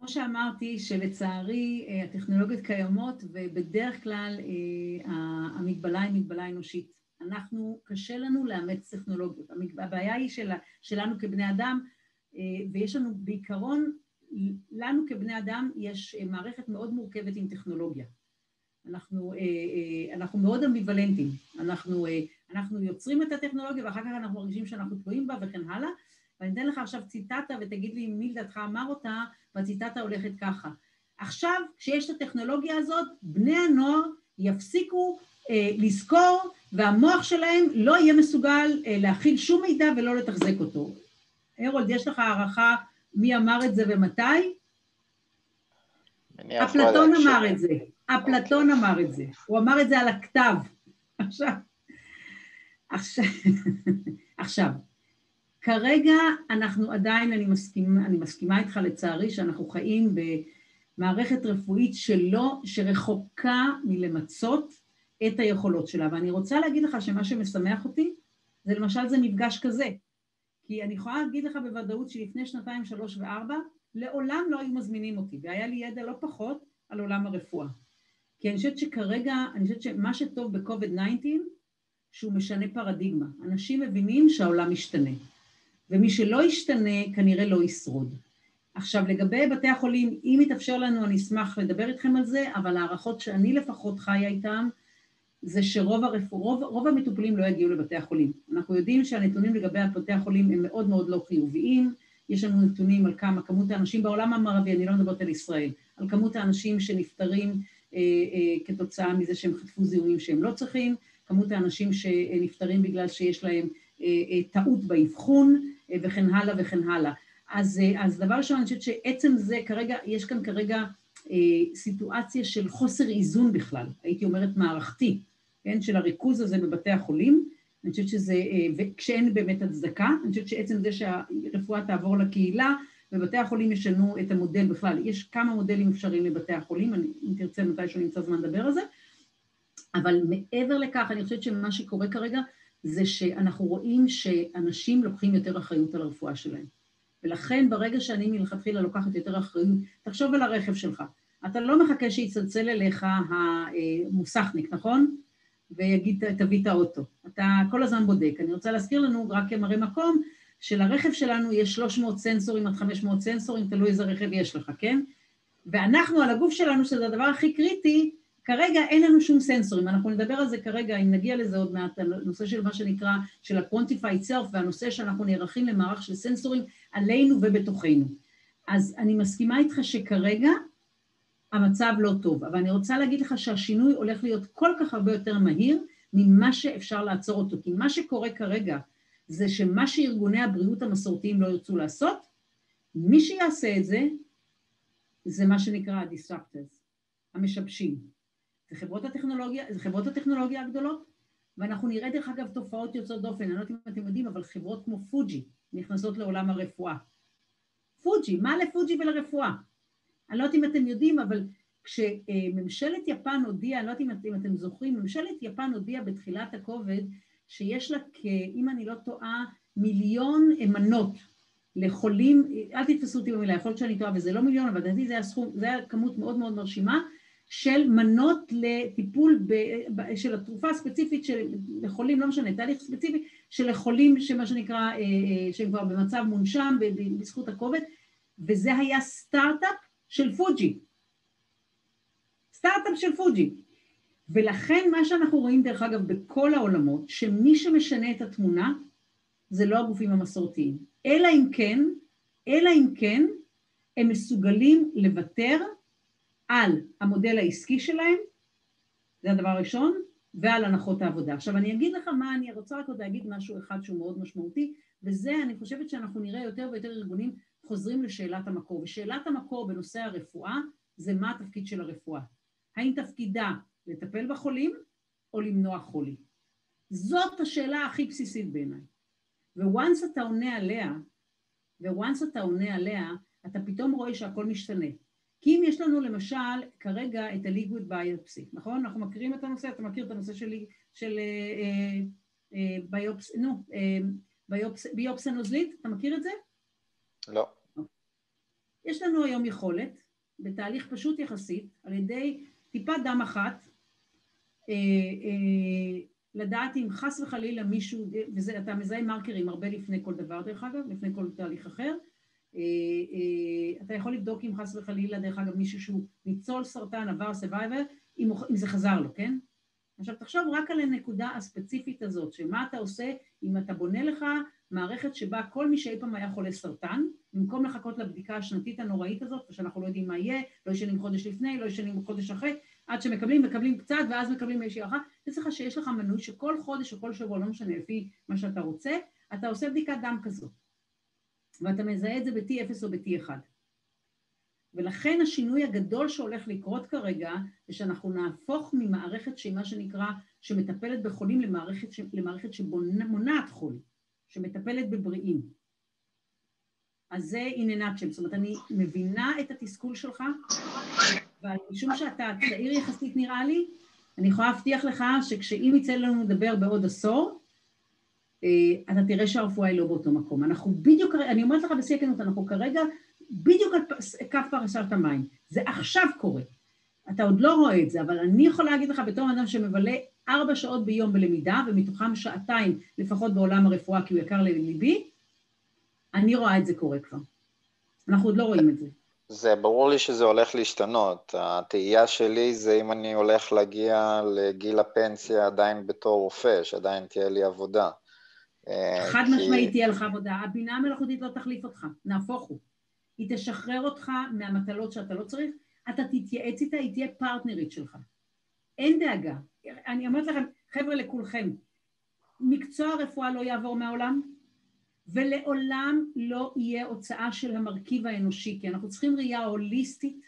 כמו שאמרתי, שלצערי אה, הטכנולוגיות קיימות ובדרך כלל אה, המגבלה היא מגבלה אנושית. אנחנו, קשה לנו לאמץ טכנולוגיות. הבעיה היא של, שלנו כבני אדם, אה, ויש לנו בעיקרון, לנו כבני אדם יש מערכת מאוד מורכבת עם טכנולוגיה. אנחנו, אנחנו מאוד אמביוולנטים. אנחנו, אנחנו יוצרים את הטכנולוגיה ואחר כך אנחנו מרגישים שאנחנו תלויים בה וכן הלאה. ואני אתן לך עכשיו ציטטה ותגיד לי מי לדעתך אמר אותה, והציטטה הולכת ככה. עכשיו, כשיש את הטכנולוגיה הזאת, בני הנוער יפסיקו אה, לזכור, והמוח שלהם לא יהיה מסוגל אה, להכיל שום מידע ולא לתחזק אותו. הרולד, יש לך הערכה מי אמר את זה ומתי? אפלטון אמר את זה. אפלטון אוקיי. אמר את זה. הוא אמר את זה על הכתב. עכשיו, עכשיו, [LAUGHS] כרגע אנחנו עדיין, אני מסכימה, אני מסכימה איתך לצערי, שאנחנו חיים במערכת רפואית שלא, שרחוקה מלמצות את היכולות שלה. ואני רוצה להגיד לך שמה שמשמח אותי, זה למשל זה מפגש כזה. כי אני יכולה להגיד לך בוודאות שלפני שנתיים, שלוש וארבע, לעולם לא היו מזמינים אותי, והיה לי ידע לא פחות על עולם הרפואה. כי אני חושבת שכרגע, אני חושבת שמה שטוב ב-COVID-19, שהוא משנה פרדיגמה. אנשים מבינים שהעולם משתנה. ומי שלא ישתנה כנראה לא ישרוד. עכשיו לגבי בתי החולים, אם יתאפשר לנו אני אשמח לדבר איתכם על זה, אבל ההערכות שאני לפחות חיה איתן זה שרוב הרפ... רוב, רוב המטופלים לא יגיעו לבתי החולים. אנחנו יודעים שהנתונים לגבי בתי החולים הם מאוד מאוד לא חיוביים, יש לנו נתונים על כמה, כמות האנשים בעולם המערבי, אני לא מדברת על ישראל, על כמות האנשים שנפטרים אה, אה, כתוצאה מזה שהם חטפו זיהומים שהם לא צריכים, כמות האנשים שנפטרים בגלל שיש להם אה, אה, טעות באבחון, וכן הלאה וכן הלאה. אז, אה, אז דבר ראשון, אני חושבת שעצם זה כרגע, יש כאן כרגע אה, סיטואציה של חוסר איזון בכלל, הייתי אומרת מערכתי, כן, של הריכוז הזה בבתי החולים, אני חושבת שזה, אה, וכשאין באמת הצדקה, אני חושבת שעצם זה שהרפואה תעבור לקהילה, ובתי החולים ישנו את המודל בכלל, יש כמה מודלים אפשריים לבתי החולים, אני, אם תרצה מתישהו נמצא זמן לדבר על זה, אבל מעבר לכך, אני חושבת שמה שקורה כרגע זה שאנחנו רואים שאנשים לוקחים יותר אחריות על הרפואה שלהם. ולכן ברגע שאני מלכתחילה לוקחת יותר אחריות, תחשוב על הרכב שלך. אתה לא מחכה שיצלצל אליך המוסכניק, נכון? ויגיד, תביא את האוטו. אתה כל הזמן בודק. אני רוצה להזכיר לנו, רק כמראה מקום, שלרכב שלנו יש 300 סנסורים עד 500 סנסורים, תלוי איזה רכב יש לך, כן? ואנחנו, על הגוף שלנו, שזה הדבר הכי קריטי, כרגע אין לנו שום סנסורים, אנחנו נדבר על זה כרגע, אם נגיע לזה עוד מעט, על נושא של מה שנקרא, של ה-quantified self, והנושא שאנחנו נערכים למערך של סנסורים עלינו ובתוכנו. אז אני מסכימה איתך שכרגע המצב לא טוב, אבל אני רוצה להגיד לך שהשינוי הולך להיות כל כך הרבה יותר מהיר ממה שאפשר לעצור אותו, כי מה שקורה כרגע זה שמה שארגוני הבריאות המסורתיים לא ירצו לעשות, מי שיעשה את זה, זה מה שנקרא ה-disruptors, המשבשים. זה חברות הטכנולוגיה, זה חברות הטכנולוגיה הגדולות, ואנחנו נראה דרך אגב תופעות יוצאות דופן, אני לא יודעת אם אתם יודעים, אבל חברות כמו פוג'י נכנסות לעולם הרפואה. פוג'י, מה לפוג'י ולרפואה? אני לא יודעת אם אתם יודעים, אבל כשממשלת יפן הודיעה, אני לא יודעת אם אתם זוכרים, ממשלת יפן הודיעה בתחילת הכובד שיש לה, אם אני לא טועה, מיליון מנות לחולים, אל תתפסו אותי במילה, יכול להיות שאני טועה וזה לא מיליון, אבל לדעתי זה היה סכום, זה היה כמות מאוד מאוד מרשימה של מנות לטיפול ב, ב, של התרופה הספציפית של, לחולים, לא משנה, תהליך ספציפי של חולים שמה שנקרא, אה, אה, שהם כבר במצב מונשם בזכות הכובד, וזה היה סטארט-אפ של פוג'י. סטארט-אפ של פוג'י. ולכן מה שאנחנו רואים דרך אגב בכל העולמות, שמי שמשנה את התמונה זה לא הגופים המסורתיים, אלא אם כן, אלא אם כן הם מסוגלים לוותר על המודל העסקי שלהם, זה הדבר הראשון, ועל הנחות העבודה. עכשיו אני אגיד לך מה, אני רוצה רק עוד להגיד משהו אחד שהוא מאוד משמעותי, וזה אני חושבת שאנחנו נראה יותר ויותר ארגונים חוזרים לשאלת המקור, ושאלת המקור בנושא הרפואה זה מה התפקיד של הרפואה. האם תפקידה לטפל בחולים או למנוע חולי? זאת השאלה הכי בסיסית בעיניי. וואנס אתה עונה עליה, וואנס אתה עונה עליה, אתה פתאום רואה שהכל משתנה. כי אם יש לנו למשל כרגע את הליגוויד ביופסי, נכון? אנחנו מכירים את הנושא, אתה מכיר את הנושא שלי, של אה, אה, ביופס, נו, אה, ביופס, ביופסה נוזלית, אתה מכיר את זה? לא. יש לנו היום יכולת, בתהליך פשוט יחסית, על ידי טיפת דם אחת, אה, אה, לדעת אם חס וחלילה מישהו, ואתה מזהה מרקרים הרבה לפני כל דבר דרך אגב, לפני כל תהליך אחר, אה, אה, אתה יכול לבדוק אם חס וחלילה, דרך אגב, מישהו שהוא ניצול סרטן, עבר survivor, אם, אם זה חזר לו, כן? עכשיו תחשוב רק על הנקודה הספציפית הזאת, שמה אתה עושה אם אתה בונה לך מערכת שבה כל מי שאי פעם היה חולה סרטן, במקום לחכות לבדיקה השנתית הנוראית הזאת, ושאנחנו לא יודעים מה יהיה, לא ישנים חודש לפני, לא ישנים חודש אחרי, עד שמקבלים, מקבלים קצת, ואז מקבלים איזושהי הערכה, זה צריך שיש לך מנוי שכל חודש או כל שבוע, לא משנה, לפי מה שאתה רוצה, אתה עושה בדיקת דם כזאת. ואתה מזהה את זה ב-T0 או ב-T1. ולכן השינוי הגדול שהולך לקרות כרגע, זה שאנחנו נהפוך ממערכת שהיא מה שנקרא, שמטפלת בחולים למערכת, למערכת שמונעת חול, שמטפלת בבריאים. אז זה a nutshell, זאת אומרת, אני מבינה את התסכול שלך, ומשום שאתה צעיר יחסית נראה לי, אני יכולה להבטיח לך שכשאם יצא לנו לדבר בעוד עשור, אתה תראה שהרפואה היא לא באותו מקום. אנחנו בדיוק, אני אומרת לך בשיא הכנות, אנחנו כרגע בדיוק על כף פרשת המים. זה עכשיו קורה. אתה עוד לא רואה את זה, אבל אני יכולה להגיד לך בתור אדם שמבלה ארבע שעות ביום בלמידה, ומתוכם שעתיים לפחות בעולם הרפואה, כי הוא יקר לליבי, אני רואה את זה קורה כבר. אנחנו עוד לא רואים את זה. זה ברור לי שזה הולך להשתנות. התהייה שלי זה אם אני הולך להגיע לגיל הפנסיה עדיין בתור רופא, שעדיין תהיה לי עבודה. אה, חד כי... משמעית תהיה לך עבודה. הבינה המלאכותית לא תחליף אותך, נהפוך הוא. היא תשחרר אותך מהמטלות שאתה לא צריך, אתה תתייעץ איתה, היא תהיה פרטנרית שלך. אין דאגה. אני אומרת לכם, חבר'ה, לכולכם, מקצוע הרפואה לא יעבור מהעולם, ולעולם לא יהיה הוצאה של המרכיב האנושי, כי אנחנו צריכים ראייה הוליסטית,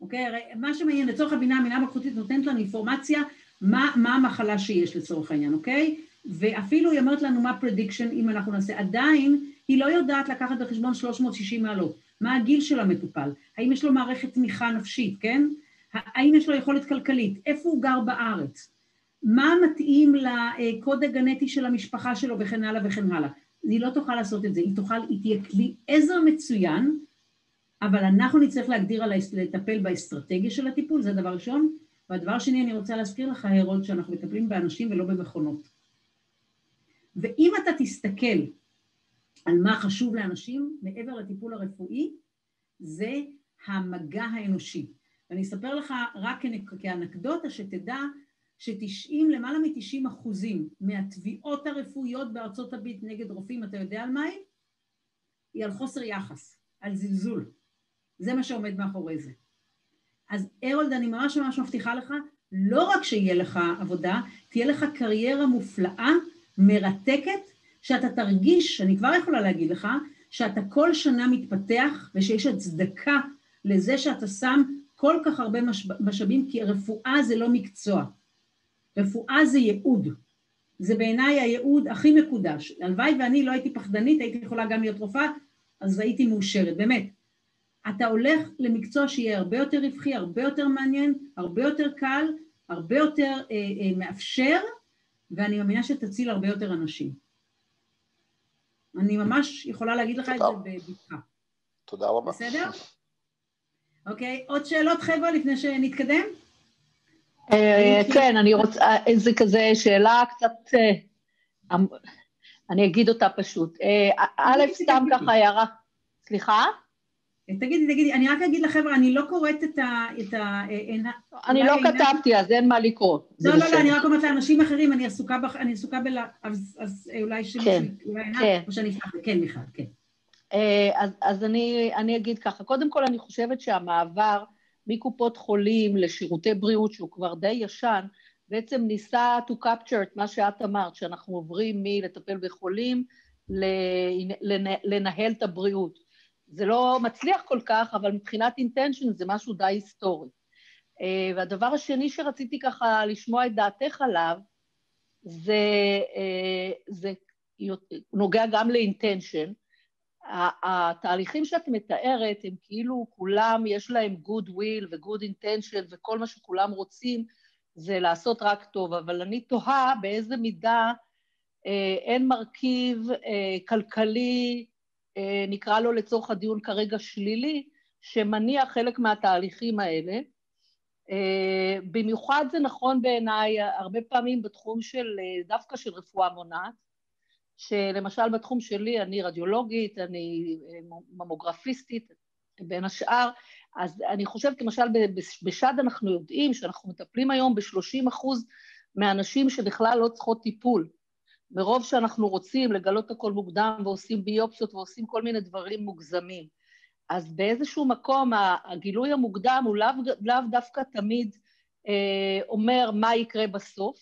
אוקיי? הרי מה שמעניין, לצורך הבינה, הבינה המלאכותית נותנת לנו אינפורמציה מה, מה המחלה שיש לצורך העניין, אוקיי? ואפילו היא אומרת לנו מה prediction אם אנחנו נעשה, עדיין היא לא יודעת לקחת בחשבון 360 מעלות, מה הגיל של המטופל, האם יש לו מערכת תמיכה נפשית, כן? האם יש לו יכולת כלכלית, איפה הוא גר בארץ, מה מתאים לקוד הגנטי של המשפחה שלו וכן הלאה וכן הלאה. היא לא תוכל לעשות את זה, היא תוכל, היא תהיה כלי עזר מצוין, אבל אנחנו נצטרך להגדיר על לטפל באסטרטגיה של הטיפול, זה דבר ראשון. והדבר שני, אני רוצה להזכיר לך, הרוד, שאנחנו מטפלים באנשים ולא במכונות. ואם אתה תסתכל על מה חשוב לאנשים, מעבר לטיפול הרפואי, זה המגע האנושי. ואני אספר לך רק כאנקדוטה, שתדע ש-90, למעלה מ-90 אחוזים מהתביעות הרפואיות בארצות הברית נגד רופאים, אתה יודע על מה היא? היא על חוסר יחס, על זלזול. זה מה שעומד מאחורי זה. אז ארולד, אני ממש ממש מבטיחה לך, לא רק שיהיה לך עבודה, תהיה לך קריירה מופלאה, מרתקת, שאתה תרגיש, אני כבר יכולה להגיד לך, שאתה כל שנה מתפתח ושיש הצדקה לזה שאתה שם כל כך הרבה משאבים, כי רפואה זה לא מקצוע. רפואה זה ייעוד. זה בעיניי הייעוד הכי מקודש. הלוואי ואני לא הייתי פחדנית, הייתי יכולה גם להיות רופאה, אז הייתי מאושרת, באמת. אתה הולך למקצוע שיהיה הרבה יותר רווחי, הרבה יותר מעניין, הרבה יותר קל, הרבה יותר אה, אה, מאפשר, ואני מאמינה שתציל הרבה יותר אנשים. אני ממש יכולה להגיד לך את זה בבטחה. תודה רבה. בסדר? אוקיי, עוד שאלות חבר'ה לפני שנתקדם? אה, כן, אני רוצה, אה, זה כזה שאלה קצת, אה, אמ, אני אגיד אותה פשוט. א', סתם ככה הערה, סליחה? תגידי, תגידי, אני רק אגיד לחבר'ה, אני לא קוראת את ה... אני לא כתבתי, אז אין מה לקרוא. לא, לא, לא, אני רק אומרת לאנשים אחרים, אני עסוקה ב... אז אולי שמישהו... כן, כן. או שאני אפתח, כן, מיכל, כן. אז, אז אני, אני אגיד ככה, קודם כל אני חושבת שהמעבר מקופות חולים לשירותי בריאות, שהוא כבר די ישן, בעצם ניסה to capture את מה שאת אמרת, שאנחנו עוברים מלטפל בחולים לנהל את הבריאות. זה לא מצליח כל כך, אבל מבחינת אינטנשן זה משהו די היסטורי. אה, והדבר השני שרציתי ככה לשמוע את דעתך עליו, זה, אה, זה נוגע גם לאינטנשן. התהליכים שאת מתארת הם כאילו כולם יש להם good will ו-good intention וכל מה שכולם רוצים זה לעשות רק טוב, אבל אני תוהה באיזה מידה אה, אין מרכיב כלכלי, נקרא לו לצורך הדיון כרגע שלילי, שמניע חלק מהתהליכים האלה. אה, במיוחד זה נכון בעיניי הרבה פעמים בתחום של, אה, דווקא של רפואה מונעת, שלמשל בתחום שלי אני רדיולוגית, אני אה, ממוגרפיסטית, בין השאר, אז אני חושבת למשל בשד אנחנו יודעים שאנחנו מטפלים היום ב-30 אחוז מהנשים שבכלל לא צריכות טיפול. מרוב שאנחנו רוצים לגלות הכל מוקדם ועושים ביופסיות ועושים כל מיני דברים מוגזמים. אז באיזשהו מקום הגילוי המוקדם הוא לאו, לאו דווקא תמיד אה, אומר מה יקרה בסוף,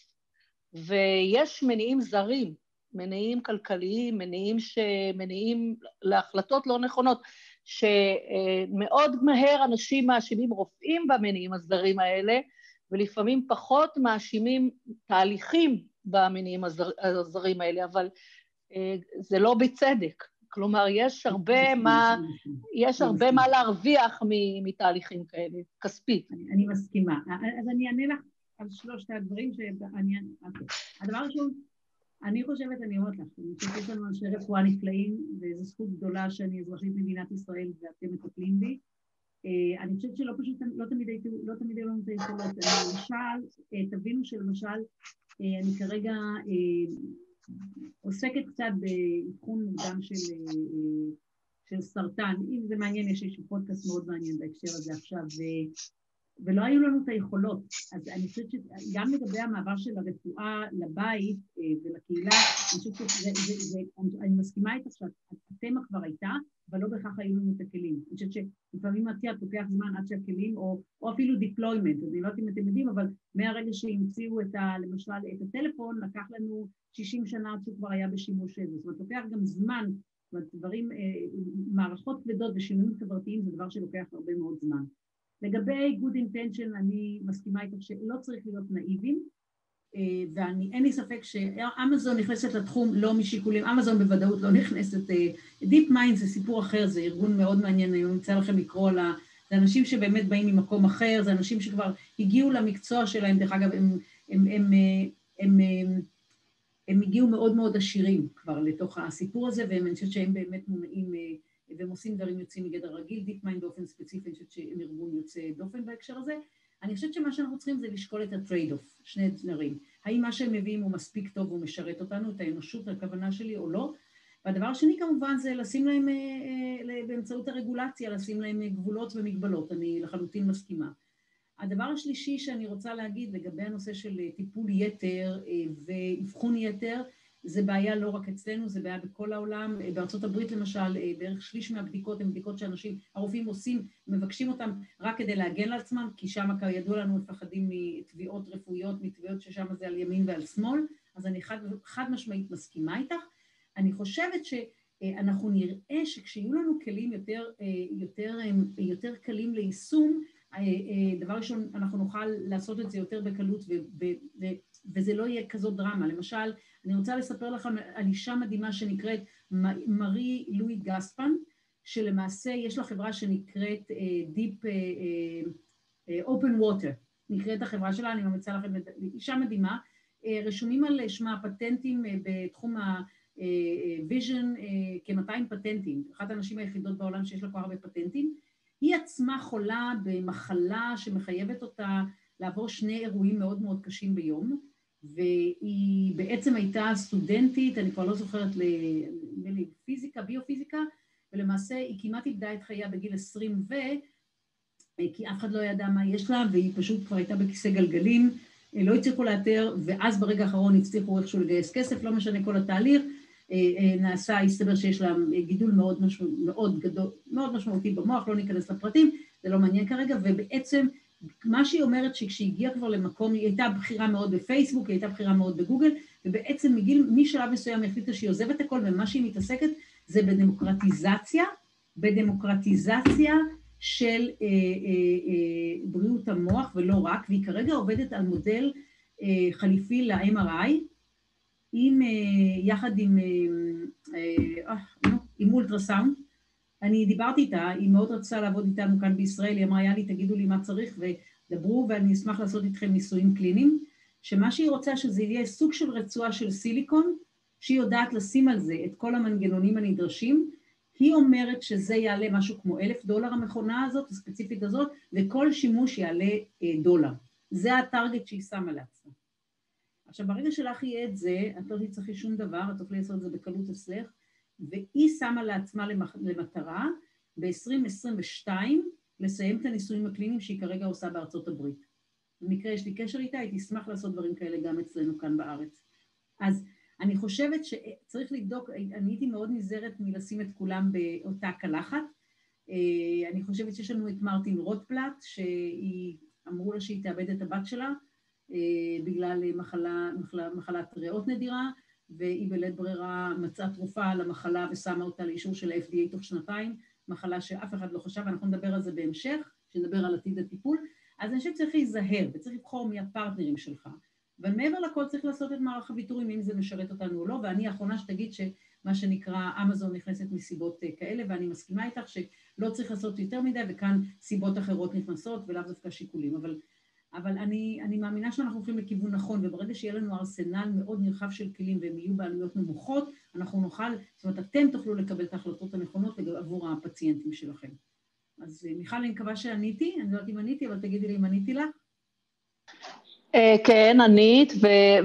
ויש מניעים זרים מניעים כלכליים, מניעים, ש... מניעים להחלטות לא נכונות, שמאוד מהר אנשים מאשימים רופאים במניעים הזרים האלה, ולפעמים פחות מאשימים תהליכים במניעים הזר... הזרים האלה, אבל אה, זה לא בצדק. כלומר, יש הרבה מה, יש הרבה מה להרוויח מתהליכים כאלה, כספית. אני, אני מסכימה. אז אני אענה לך על שלושת הדברים שאני... אוקיי. הדבר הראשון, אני חושבת, אני אומרת לך, אני חושבת שיש לנו אנשי רפואה נפלאים, וזו זכות גדולה שאני אזרחית מדינת ישראל ואתם מטפלים בי. אה, אני חושבת שלא פשוט, לא לא תמיד היו לנו את היכולות. למשל, אה, תבינו שלמשל, אה, אני כרגע עוסקת קצת באבחון מוקדם של, של סרטן. אם זה מעניין, יש לי פודקאסט מאוד מעניין בהקשר הזה עכשיו. ולא היו לנו את היכולות. אז אני חושבת שגם לגבי המעבר של הרפואה לבית אה, ולקהילה, אני חושבת שזה, זה, זה, אני מסכימה איתך שהתמה כבר הייתה, אבל לא בהכרח היו לנו את הכלים. אני חושבת שלפעמים יודעת, לוקח זמן עד שהכלים, או, או אפילו deployment, אני לא יודעת אם אתם יודעים, אבל מהרגע שהמציאו את ה, למשל את הטלפון, לקח לנו 60 שנה עד שהוא כבר היה בשימוש איזה. זאת אומרת, לוקח גם זמן, זאת אומרת, דברים, אה, מערכות כבדות ושינויים חברתיים זה דבר שלוקח הרבה מאוד זמן. לגבי good intention אני מסכימה איתך שלא צריך להיות נאיבים אה, ואין לי ספק שאמזון נכנסת לתחום לא משיקולים, אמזון בוודאות לא נכנסת, Deep אה, Mind זה סיפור אחר, זה ארגון מאוד מעניין, אני רוצה לכם לקרוא לה, זה אנשים שבאמת באים ממקום אחר, זה אנשים שכבר הגיעו למקצוע שלהם, דרך אגב, הם, הם, הם, הם, הם הם הגיעו מאוד מאוד עשירים כבר לתוך הסיפור הזה, ואני חושבת שהם באמת מונעים והם עושים דברים יוצאים מגדר רגיל, DeepMind באופן ספציפי, אני חושבת שהם ארגון יוצא דופן בהקשר הזה. אני חושבת שמה שאנחנו צריכים זה לשקול את ה trade off, שני דברים. האם מה שהם מביאים הוא מספיק טוב ומשרת אותנו, את האנושות, הכוונה שלי או לא, והדבר השני כמובן זה לשים להם, אה, אה, באמצעות הרגולציה, לשים להם גבולות ומגבלות, אני לחלוטין מסכימה. הדבר השלישי שאני רוצה להגיד לגבי הנושא של טיפול יתר אה, ואבחון יתר, זה בעיה לא רק אצלנו, זה בעיה בכל העולם. בארצות הברית למשל, בערך שליש מהבדיקות הן בדיקות שאנשים, הרופאים עושים, מבקשים אותן רק כדי להגן על עצמם, כי שם כידוע לנו מפחדים מתביעות רפואיות, מתביעות ששם זה על ימין ועל שמאל, אז אני חד, חד משמעית מסכימה איתך. אני חושבת שאנחנו נראה שכשיהיו לנו כלים יותר, יותר, יותר קלים ליישום, דבר ראשון, אנחנו נוכל לעשות את זה יותר בקלות ו, ו, וזה לא יהיה כזאת דרמה. למשל, אני רוצה לספר לכם על אישה מדהימה שנקראת מרי לואי גספן, שלמעשה יש לה חברה שנקראת Deep Open Water, נקראת החברה שלה, אני ממליצה לכם, אישה מדהימה, רשומים על שמה פטנטים בתחום ה-vision, כ-200 פטנטים, אחת הנשים היחידות בעולם שיש לה כבר הרבה פטנטים, היא עצמה חולה במחלה שמחייבת אותה לעבור שני אירועים מאוד מאוד קשים ביום, והיא בעצם הייתה סטודנטית, אני כבר לא זוכרת, נדמה לי פיזיקה, ביופיזיקה, ולמעשה היא כמעט איבדה את חייה בגיל 20 ו... כי אף אחד לא ידע מה יש לה, והיא פשוט כבר הייתה בכיסא גלגלים, לא הצליחו לאתר, ואז ברגע האחרון הצליחו איכשהו לגייס כסף, לא משנה כל התהליך, נעשה, הסתבר שיש לה גידול מאוד, משמע, מאוד גדול, מאוד משמעותי במוח, לא ניכנס לפרטים, זה לא מעניין כרגע, ובעצם מה שהיא אומרת שכשהיא הגיעה כבר למקום, היא הייתה בכירה מאוד בפייסבוק, היא הייתה בכירה מאוד בגוגל, ובעצם מגיל, משלב מסוים היא החליטה שהיא עוזבת הכל, ומה שהיא מתעסקת זה בדמוקרטיזציה, בדמוקרטיזציה של אה, אה, אה, בריאות המוח, ולא רק, והיא כרגע עובדת על מודל אה, חליפי ל-MRI, עם, אה, יחד עם, אה, אה, עם אולטרסאונד, אני דיברתי איתה, היא מאוד רצתה לעבוד איתנו כאן בישראל, היא אמרה, יאללה, תגידו לי מה צריך ודברו ואני אשמח לעשות איתכם ניסויים קליניים, שמה שהיא רוצה שזה יהיה סוג של רצועה של סיליקון, שהיא יודעת לשים על זה את כל המנגנונים הנדרשים, היא אומרת שזה יעלה משהו כמו אלף דולר המכונה הזאת, הספציפית הזאת, וכל שימוש יעלה דולר. זה הטארגט שהיא שמה לעצמה. עכשיו, ברגע שלך יהיה את זה, את לא תצטרכי שום דבר, את תוכלי לעשות את זה בקלות אצלך, והיא שמה לעצמה למטרה ב-2022 לסיים את הניסויים הקליניים שהיא כרגע עושה בארצות הברית. במקרה יש לי קשר איתה, היא תשמח לעשות דברים כאלה גם אצלנו כאן בארץ. אז אני חושבת שצריך לבדוק, אני הייתי מאוד נזהרת מלשים את כולם באותה קלחת. אני חושבת שיש לנו את מרטין רוטפלט, שהיא, אמרו לה שהיא תאבד את הבת שלה בגלל מחלה, מחלה, מחלת ריאות נדירה, והיא בלית ברירה מצאה תרופה למחלה ושמה אותה לאישור של ה-FDA תוך שנתיים, מחלה שאף אחד לא חשב, ואנחנו נדבר על זה בהמשך, שנדבר על עתיד הטיפול. אז אני חושבת שצריך להיזהר וצריך לבחור מי הפרטנרים שלך. אבל מעבר לכל צריך לעשות את מערך הוויתורים, אם זה משרת אותנו או לא, ואני האחרונה שתגיד שמה שנקרא אמזון נכנסת מסיבות כאלה, ואני מסכימה איתך שלא צריך לעשות יותר מדי, וכאן סיבות אחרות נכנסות ולאו דווקא שיקולים. אבל אבל אני, אני מאמינה שאנחנו הולכים לכיוון נכון, וברגע שיהיה לנו ארסנל מאוד נרחב של כלים והם יהיו בעלויות נמוכות, אנחנו נוכל, זאת אומרת, אתם תוכלו לקבל את ההחלטות הנכונות עבור הפציינטים שלכם. אז מיכל, אני מקווה שעניתי, אני לא יודעת אם עניתי, אבל תגידי לי אם עניתי לך. כן, ענית,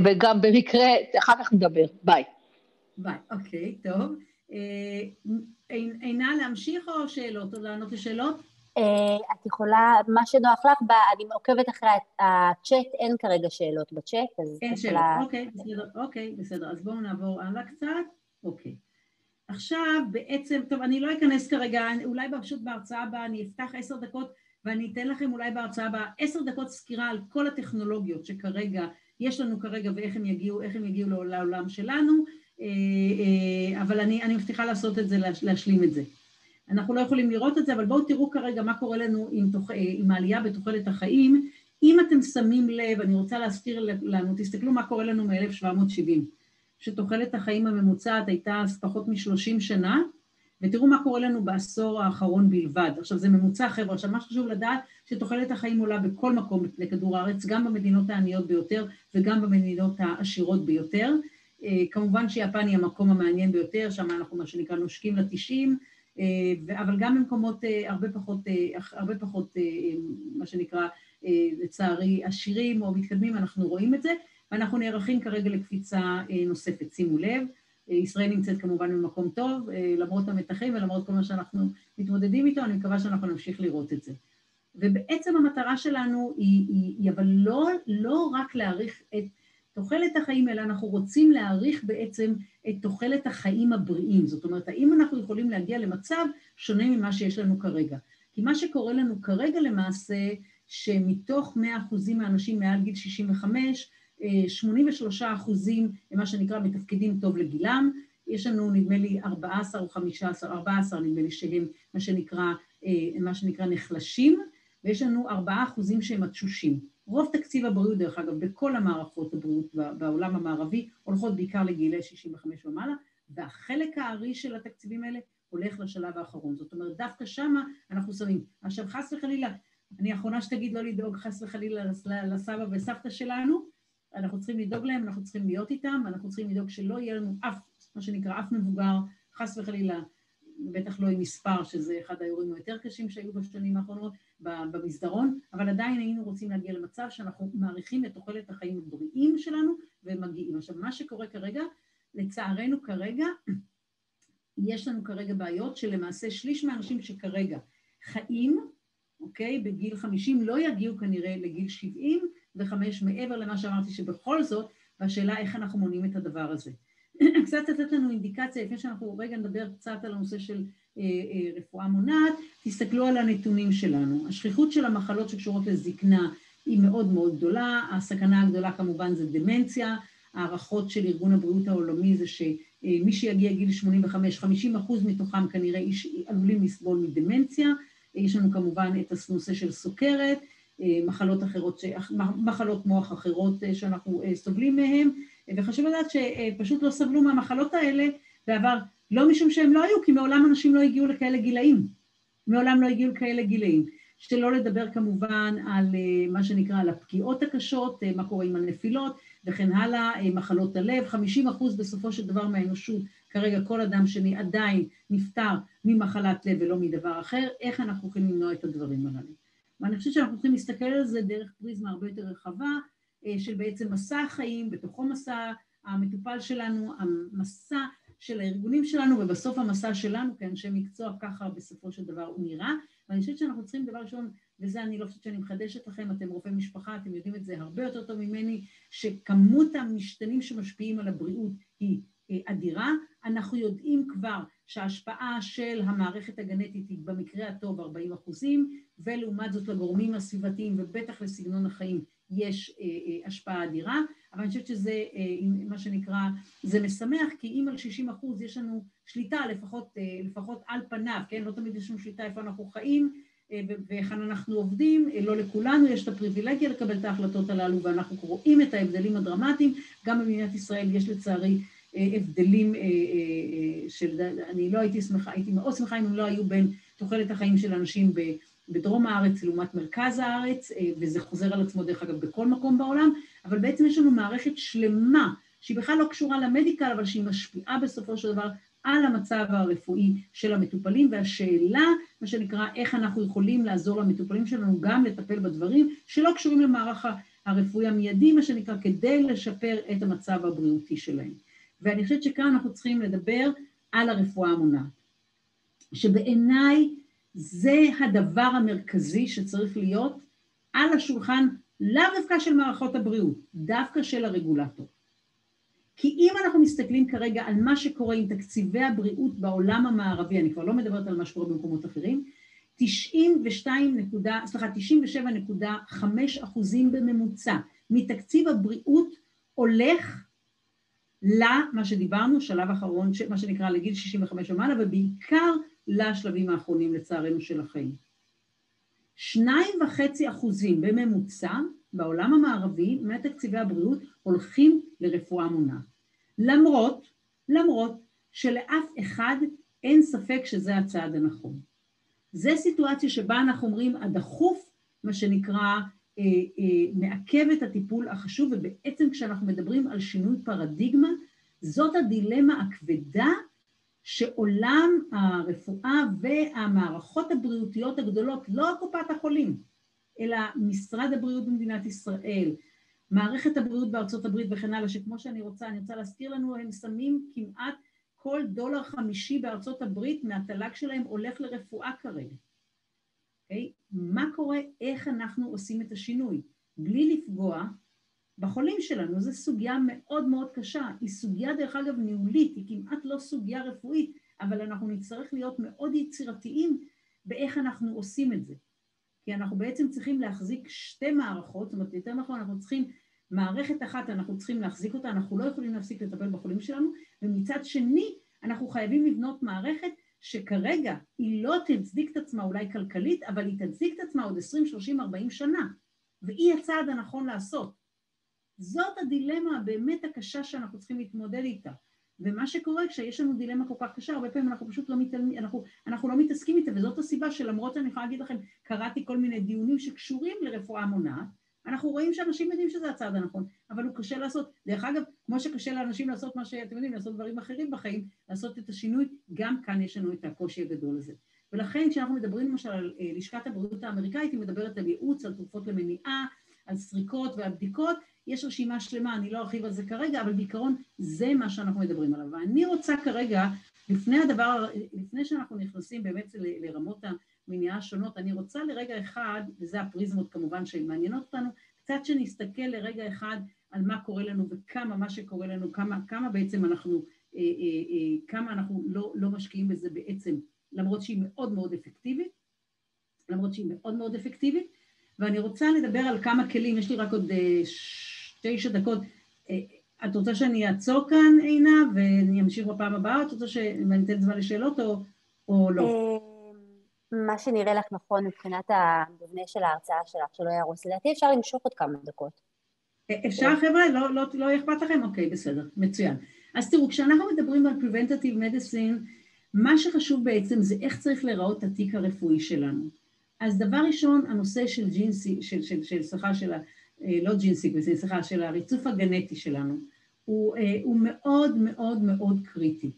וגם במקרה, אחר כך נדבר, ביי. ביי, אוקיי, טוב. עינה, להמשיך או שאלות, או לענות לשאלות? את יכולה, מה שנוח לך, אני עוקבת אחרי הצ'אט, אין כרגע שאלות בצ'אט, אז... אין שאלות, אוקיי, בסדר, אוקיי, בסדר, אז בואו נעבור הלאה קצת, אוקיי. עכשיו בעצם, טוב, אני לא אכנס כרגע, אולי פשוט בהרצאה הבאה אני אפתח עשר דקות ואני אתן לכם אולי בהרצאה הבאה עשר דקות סקירה על כל הטכנולוגיות שכרגע, יש לנו כרגע ואיך הם יגיעו, איך הם יגיעו לעולם שלנו, אבל אני, אני מבטיחה לעשות את זה, להשלים את זה. אנחנו לא יכולים לראות את זה, אבל בואו תראו כרגע מה קורה לנו עם, תוח... עם העלייה בתוחלת החיים. אם אתם שמים לב, אני רוצה להזכיר לנו, תסתכלו מה קורה לנו מ-1770, שתוחלת החיים הממוצעת הייתה פחות מ-30 שנה, ותראו מה קורה לנו בעשור האחרון בלבד. עכשיו זה ממוצע חבר'ה, עכשיו מה שחשוב לדעת שתוחלת החיים עולה בכל מקום לכדור הארץ, גם במדינות העניות ביותר וגם במדינות העשירות ביותר. כמובן שיפן היא המקום המעניין ביותר, שם אנחנו מה שנקרא נושקים לתשעים, אבל גם במקומות הרבה פחות, הרבה פחות, מה שנקרא, לצערי, עשירים או מתקדמים, אנחנו רואים את זה, ואנחנו נערכים כרגע לקפיצה נוספת, שימו לב. ישראל נמצאת כמובן במקום טוב, למרות המתחים ולמרות כל מה שאנחנו מתמודדים איתו, אני מקווה שאנחנו נמשיך לראות את זה. ובעצם המטרה שלנו היא, היא, היא אבל לא, לא רק להעריך את תוחלת החיים, אלא אנחנו רוצים להעריך בעצם את תוחלת החיים הבריאים. זאת אומרת, האם אנחנו יכולים להגיע למצב שונה ממה שיש לנו כרגע. כי מה שקורה לנו כרגע למעשה, שמתוך 100% מהאנשים מעל גיל 65, 83 אחוזים הם מה שנקרא מתפקדים טוב לגילם, יש לנו נדמה לי 14 או 15, 14 נדמה לי שהם מה שנקרא, מה שנקרא נחלשים, ויש לנו 4 אחוזים שהם התשושים. רוב תקציב הבריאות, דרך אגב, בכל המערכות הבריאות בעולם המערבי, הולכות בעיקר לגילי 65 ומעלה, והחלק הארי של התקציבים האלה הולך לשלב האחרון. זאת אומרת, דווקא שמה אנחנו שמים. עכשיו, חס וחלילה, אני האחרונה שתגיד לא לדאוג חס וחלילה לסבא וסבתא שלנו, אנחנו צריכים לדאוג להם, אנחנו צריכים להיות איתם, ואנחנו צריכים לדאוג שלא יהיה לנו אף, מה שנקרא, אף מבוגר, חס וחלילה, בטח לא עם מספר, שזה אחד האירועים היותר קשים שהיו בשנים האחרונות במסדרון, אבל עדיין היינו רוצים להגיע למצב שאנחנו מעריכים את תוחלת החיים הבריאים שלנו ומגיעים. עכשיו, מה שקורה כרגע, לצערנו כרגע, יש לנו כרגע בעיות שלמעשה שליש מהאנשים שכרגע חיים, אוקיי, בגיל 50 לא יגיעו כנראה לגיל 70, וחמש מעבר למה שאמרתי שבכל זאת, והשאלה איך אנחנו מונעים את הדבר הזה. [CLEARS THROAT] קצת לתת לנו אינדיקציה, לפני שאנחנו רגע נדבר קצת על הנושא של רפואה מונעת, תסתכלו על הנתונים שלנו. השכיחות של המחלות שקשורות לזקנה היא מאוד מאוד גדולה, הסכנה הגדולה כמובן זה דמנציה, הערכות של ארגון הבריאות העולמי זה שמי שיגיע גיל 85, 50 אחוז מתוכם כנראה עלולים לסבול מדמנציה, יש לנו כמובן את הנושא של סוכרת, מחלות אחרות, מחלות מוח אחרות אה, שאנחנו אה, סובלים מהן, וחשוב לדעת שפשוט לא סבלו מהמחלות האלה בעבר, לא משום שהם לא היו, כי מעולם אנשים לא הגיעו לכאלה גילאים, מעולם לא הגיעו לכאלה גילאים. שלא לדבר כמובן על אה, מה שנקרא, על הפגיעות הקשות, מה קורה עם הנפילות וכן הלאה, מחלות הלב, 50 אחוז בסופו של דבר מהאנושות, כרגע כל אדם שני עדיין נפטר ממחלת לב ולא מדבר אחר, איך אנחנו יכולים למנוע את הדברים הללו. ואני חושבת שאנחנו צריכים להסתכל על זה דרך פריזמה הרבה יותר רחבה, אה, של בעצם מסע החיים, בתוכו מסע המטופל שלנו, המסע של הארגונים שלנו, ובסוף המסע שלנו כאנשי מקצוע, ככה בסופו של דבר הוא נראה. ואני חושבת שאנחנו צריכים, דבר ראשון, וזה אני לא חושבת שאני מחדשת לכם, אתם רופאי משפחה, אתם יודעים את זה הרבה יותר טוב ממני, שכמות המשתנים שמשפיעים על הבריאות היא אה, אדירה. אנחנו יודעים כבר שההשפעה של המערכת הגנטית היא במקרה הטוב 40 אחוזים, ולעומת זאת לגורמים הסביבתיים ובטח לסגנון החיים יש אה, אה, השפעה אדירה, אבל אני חושבת שזה אה, מה שנקרא, זה משמח, כי אם על 60 אחוז יש לנו שליטה, לפחות, לפחות על פניו, כן, לא תמיד יש לנו שליטה איפה אנחנו חיים והיכן אנחנו עובדים, לא לכולנו יש את הפריבילגיה לקבל את ההחלטות הללו, ואנחנו רואים את ההבדלים הדרמטיים, גם במדינת ישראל יש לצערי הבדלים של, אני לא הייתי שמחה, הייתי מאוד שמחה אם הם לא היו בין תוחלת החיים של אנשים בדרום הארץ לעומת מרכז הארץ, וזה חוזר על עצמו דרך אגב בכל מקום בעולם, אבל בעצם יש לנו מערכת שלמה שהיא בכלל לא קשורה למדיקל, אבל שהיא משפיעה בסופו של דבר על המצב הרפואי של המטופלים, והשאלה, מה שנקרא, איך אנחנו יכולים לעזור למטופלים שלנו גם לטפל בדברים שלא קשורים למערך הרפואי המיידי, מה שנקרא, כדי לשפר את המצב הבריאותי שלהם. ואני חושבת שכאן אנחנו צריכים לדבר על הרפואה המונעת, שבעיניי זה הדבר המרכזי שצריך להיות על השולחן, לאו דווקא של מערכות הבריאות, דווקא של הרגולטור. כי אם אנחנו מסתכלים כרגע על מה שקורה עם תקציבי הבריאות בעולם המערבי, אני כבר לא מדברת על מה שקורה במקומות אחרים, 92 נקודה, סליחה, 97.5 אחוזים בממוצע מתקציב הבריאות הולך למה שדיברנו, שלב אחרון, מה שנקרא לגיל 65 ומעלה, ובעיקר לשלבים האחרונים לצערנו של החיים. שניים וחצי אחוזים בממוצע בעולם המערבי מתקציבי הבריאות הולכים לרפואה מונעת. למרות, למרות שלאף אחד אין ספק שזה הצעד הנכון. זה סיטואציה שבה אנחנו אומרים הדחוף, מה שנקרא, אה, אה, מעכב את הטיפול החשוב, ובעצם כשאנחנו מדברים על שינוי פרדיגמה, זאת הדילמה הכבדה שעולם הרפואה והמערכות הבריאותיות הגדולות, לא קופת החולים, אלא משרד הבריאות במדינת ישראל, מערכת הבריאות בארצות הברית וכן הלאה, שכמו שאני רוצה, אני רוצה להזכיר לנו, הם שמים כמעט כל דולר חמישי בארצות הברית מהתל"ג שלהם הולך לרפואה כרגע. Okay? אוקיי? מה קורה, איך אנחנו עושים את השינוי? בלי לפגוע בחולים שלנו. זו סוגיה מאוד מאוד קשה. היא סוגיה, דרך אגב, ניהולית, היא כמעט לא סוגיה רפואית, אבל אנחנו נצטרך להיות מאוד יצירתיים באיך אנחנו עושים את זה. כי אנחנו בעצם צריכים להחזיק שתי מערכות, זאת אומרת, יותר נכון, אנחנו צריכים מערכת אחת, אנחנו צריכים להחזיק אותה, אנחנו לא יכולים להפסיק לטפל בחולים שלנו, ומצד שני, אנחנו חייבים לבנות מערכת שכרגע היא לא תצדיק את עצמה אולי כלכלית, אבל היא תצדיק את עצמה עוד 20, 30, 40 שנה, והיא הצעד הנכון לעשות. זאת הדילמה הבאמת הקשה שאנחנו צריכים להתמודד איתה. ומה שקורה כשיש לנו דילמה כל כך קשה, הרבה פעמים אנחנו פשוט לא, מתעלמים, אנחנו, אנחנו לא מתעסקים איתה, וזאת הסיבה שלמרות שאני יכולה להגיד לכם, קראתי כל מיני דיונים שקשורים לרפואה מונעת, אנחנו רואים שאנשים יודעים שזה הצעד הנכון, אבל הוא קשה לעשות. דרך אגב, כמו שקשה לאנשים לעשות מה שאתם יודעים, לעשות דברים אחרים בחיים, לעשות את השינוי, גם כאן יש לנו את הקושי הגדול הזה. ולכן כשאנחנו מדברים למשל על אה, לשכת הבריאות האמריקאית, היא מדברת על ייעוץ, על תרופות למניעה, על סריקות ועל בדיקות, יש רשימה שלמה, אני לא ארחיב על זה כרגע, אבל בעיקרון זה מה שאנחנו מדברים עליו. ואני רוצה כרגע, לפני הדבר, לפני שאנחנו נכנסים באמת לרמות המניעה השונות, אני רוצה לרגע אחד, וזה הפריזמות כמובן שמעניינות אותנו, קצת שנסתכל לרגע אחד על מה קורה לנו וכמה מה שקורה לנו, כמה, כמה בעצם אנחנו, אה, אה, אה, כמה אנחנו לא, לא משקיעים בזה בעצם, למרות שהיא מאוד מאוד אפקטיבית, למרות שהיא מאוד מאוד אפקטיבית, ואני רוצה לדבר על כמה כלים, יש לי רק עוד תשע דקות. אה, את רוצה שאני אעצור כאן, עינה, ואני אמשיך בפעם הבאה, את רוצה שאני אתן זמן לשאלות או, או לא? אה, מה שנראה לך נכון מבחינת המבנה של ההרצאה שלך, שלא יהרוס. לדעתי אפשר למשוך עוד כמה דקות. אה, אפשר, חבר'ה? לא, לא, לא אכפת לכם? אוקיי, בסדר, מצוין. אז תראו, כשאנחנו מדברים על Preventative Medicine, מה שחשוב בעצם זה איך צריך להיראות התיק הרפואי שלנו. אז דבר ראשון, הנושא של gene se, של, של, של, סליחה, של אה, לא gene sequencing, סליחה, של הריצוף הגנטי שלנו, הוא, אה, הוא מאוד מאוד מאוד קריטי.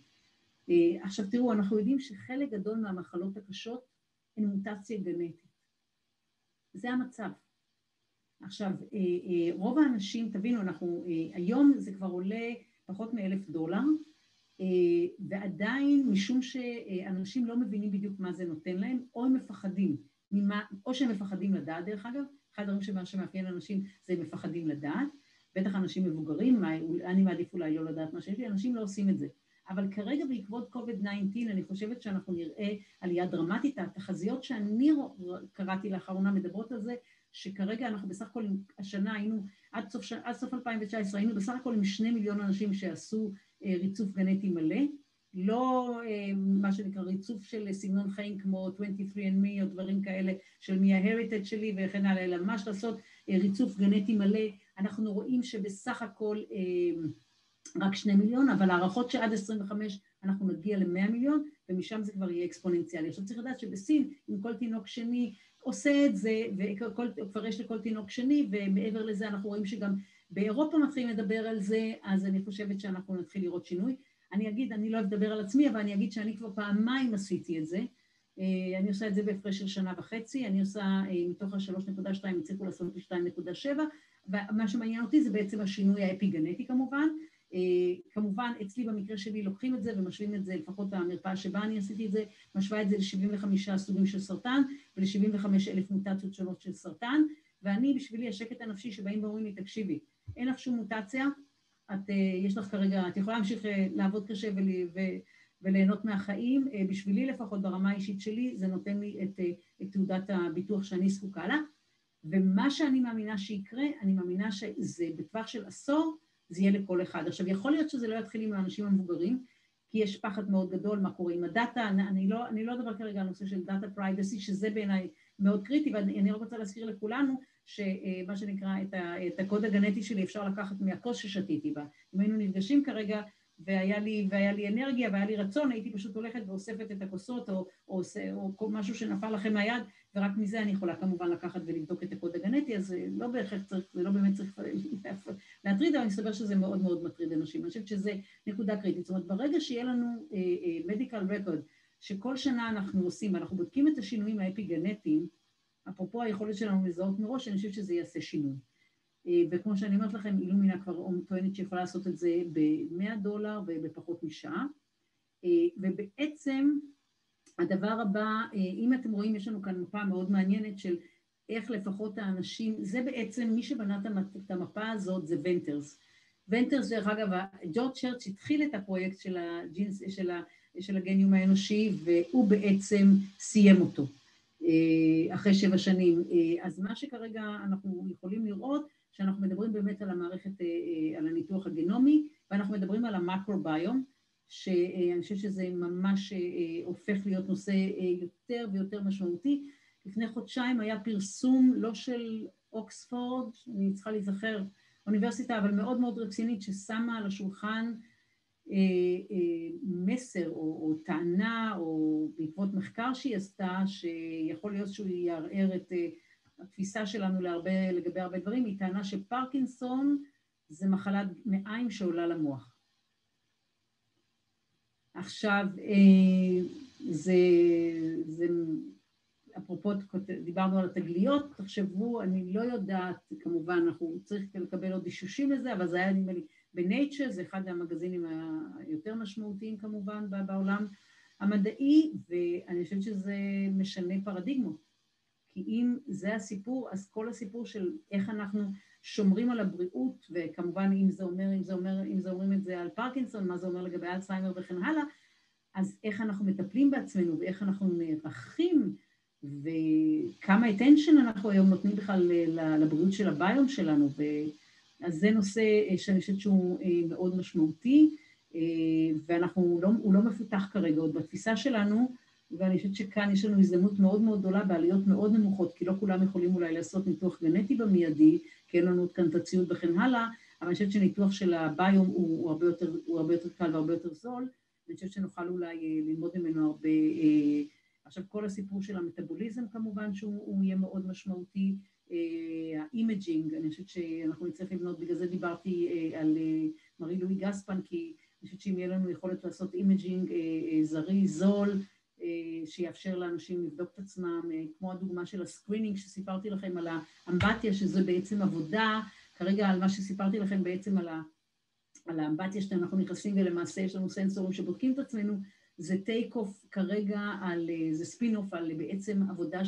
אה, עכשיו תראו, אנחנו יודעים שחלק גדול מהמחלות הקשות הן מוטציה גנטית. זה המצב. עכשיו, רוב האנשים, תבינו, אנחנו, היום זה כבר עולה פחות מאלף דולר, ועדיין משום שאנשים לא מבינים בדיוק מה זה נותן להם, או הם מפחדים, ממה, או שהם מפחדים לדעת דרך אגב, אחד הדברים שמאפיין אנשים זה הם מפחדים לדעת, בטח אנשים מבוגרים, מה, אני מעדיף אולי לא לדעת מה שיש לי, אנשים לא עושים את זה. אבל כרגע בעקבות COVID-19 אני חושבת שאנחנו נראה עלייה דרמטית. התחזיות שאני קראתי לאחרונה מדברות על זה, שכרגע אנחנו בסך הכל, השנה היינו, עד סוף, עד סוף 2019 היינו בסך הכל עם שני מיליון אנשים שעשו אה, ריצוף גנטי מלא, לא אה, מה שנקרא ריצוף של סגנון חיים כמו 23andMe או דברים כאלה של מי ההריטד שלי וכן הלאה, אלא ממש לעשות אה, ריצוף גנטי מלא. אנחנו רואים שבסך הכל אה, רק שני מיליון, אבל הערכות שעד 25 אנחנו נגיע ל-100 מיליון, ומשם זה כבר יהיה אקספוננציאלי. עכשיו צריך לדעת שבסין, אם כל תינוק שני עושה את זה, וכבר יש לכל תינוק שני, ומעבר לזה אנחנו רואים שגם באירופה מתחילים לדבר על זה, אז אני חושבת שאנחנו נתחיל לראות שינוי. אני אגיד, אני לא אדבר על עצמי, אבל אני אגיד שאני כבר פעמיים עשיתי את זה. אה, אני עושה את זה בהפרש של שנה וחצי, אני עושה, אה, מתוך ה-3.2 הצליחו לעשות ב-2.7, ומה שמעניין אותי זה בעצם השינוי האפי-גנטי כמובן. אה, כמובן, אצלי במקרה שלי לוקחים את זה ומשווים את זה, לפחות במרפאה שבה אני עשיתי את זה, משווה את זה ל-75 סוגים של סרטן ול-75 אלף מוטציות שונות של סרטן, ואני, בשבילי השקט הנפשי שבאים ואומרים לי, תקשיבי, אין לך שום מוטציה, את, אה, יש לך כרגע, את יכולה להמשיך אה, לעבוד קשה ול, ו, וליהנות מהחיים. אה, בשבילי לפחות, ברמה האישית שלי, זה נותן לי את, את תעודת הביטוח שאני זקוקה לה. ומה שאני מאמינה שיקרה, אני מאמינה שזה בטווח של עשור, זה יהיה לכל אחד. עכשיו, יכול להיות שזה לא יתחיל עם האנשים המבוגרים, כי יש פחד מאוד גדול מה קורה עם הדאטה, אני לא, אני לא אדבר כרגע על נושא של data privacy, שזה בעיניי מאוד קריטי, ואני רק רוצה להזכיר לכולנו שמה שנקרא, את, הקוד הגנטי שלי אפשר לקחת מהכוס ששתיתי בה. אם היינו נפגשים כרגע והיה לי, והיה לי אנרגיה והיה לי רצון, הייתי פשוט הולכת ואוספת את הכוסות או, או, או, או משהו שנפל לכם מהיד, ורק מזה אני יכולה כמובן לקחת ולבדוק את הקוד הגנטי, אז זה לא בהכרח צריך, זה לא באמת צריך [LAUGHS] להטריד, אבל מסתבר שזה מאוד מאוד מטריד אנשים. אני חושבת שזה נקודה קריטית. זאת אומרת, ברגע שיהיה לנו מדיקל uh, רקורד, שכל שנה אנחנו עושים, ואנחנו בודקים את השינויים האפיגנטיים, אפרופו היכולת שלנו לזהות מראש, אני חושבת שזה יעשה שינוי. אה, וכמו שאני אומרת לכם, אילומינה כבר טוענת שיכולה לעשות את זה ב-100 דולר ובפחות משעה. אה, ובעצם הדבר הבא, אה, אם אתם רואים, יש לנו כאן מפה מאוד מעניינת של איך לפחות האנשים, זה בעצם, מי שבנה את המפה הזאת זה ונטרס. ונטרס, דרך אגב, ג'ורג' צ'רץ' התחיל את הפרויקט של, הג'ינס, של, ה, של הגניום האנושי, והוא בעצם סיים אותו אחרי שבע שנים. אז מה שכרגע אנחנו יכולים לראות, שאנחנו מדברים באמת על המערכת, אה, אה, על הניתוח הגנומי, ואנחנו מדברים על המקרוביום, שאני חושבת שזה ממש אה, הופך להיות נושא יותר ויותר משמעותי. לפני חודשיים היה פרסום לא של אוקספורד, אני צריכה להיזכר, אוניברסיטה אבל מאוד מאוד רצינית ששמה על השולחן מסר או, או טענה או בעקבות מחקר שהיא עשתה שיכול להיות שהוא יערער את התפיסה שלנו להרבה, לגבי הרבה דברים היא טענה שפרקינסון זה מחלת מעיים שעולה למוח. עכשיו, אה, זה, זה, אפרופו, דיברנו על התגליות, תחשבו, אני לא יודעת, כמובן, אנחנו צריכים לקבל עוד אישושים לזה, אבל זה היה נדמה לי בנייצ'ר, זה אחד המגזינים היותר משמעותיים כמובן בעולם המדעי, ואני חושבת שזה משנה פרדיגמות. כי אם זה הסיפור, אז כל הסיפור של איך אנחנו שומרים על הבריאות, וכמובן אם זה אומר, אם זה אומר, אם זה אומרים את זה על פרקינסון, מה זה אומר לגבי אלצהיימר וכן הלאה, אז איך אנחנו מטפלים בעצמנו ואיך אנחנו נערכים וכמה attention אנחנו היום נותנים בכלל לבריאות של הביום שלנו, אז זה נושא שאני חושבת שהוא אה, מאוד משמעותי, אה, ואנחנו, לא, הוא לא מפותח כרגע עוד בתפיסה שלנו, ואני חושבת שכאן יש לנו הזדמנות מאוד מאוד גדולה בעליות מאוד נמוכות, כי לא כולם יכולים אולי לעשות ניתוח גנטי במיידי, כי אין לנו כאן את הציוד וכן הלאה, אבל אני חושבת שניתוח של הביום הוא, הוא, הרבה, יותר, הוא הרבה יותר קל והרבה יותר זול, ואני חושבת שנוכל אולי אה, ללמוד ממנו הרבה... אה, עכשיו, כל הסיפור של המטאבוליזם כמובן שהוא יהיה מאוד משמעותי, אה, ה imaging, אני חושבת שאנחנו נצטרך לבנות, בגלל זה דיברתי על מרי לו ג'פסן, כי אני חושבת שאם יהיה לנו יכולת לעשות imaging זרי, זול, אה, שיאפשר לאנשים לבדוק את עצמם, אה, כמו הדוגמה של ה screening שסיפרתי לכם על האמבטיה, שזה בעצם עבודה, כרגע על מה שסיפרתי לכם בעצם על, ה, על האמבטיה שאנחנו נכנסים ולמעשה יש לנו סנסורים שבודקים את עצמנו, זה take off כרגע על, אה, זה spin off על בעצם עבודה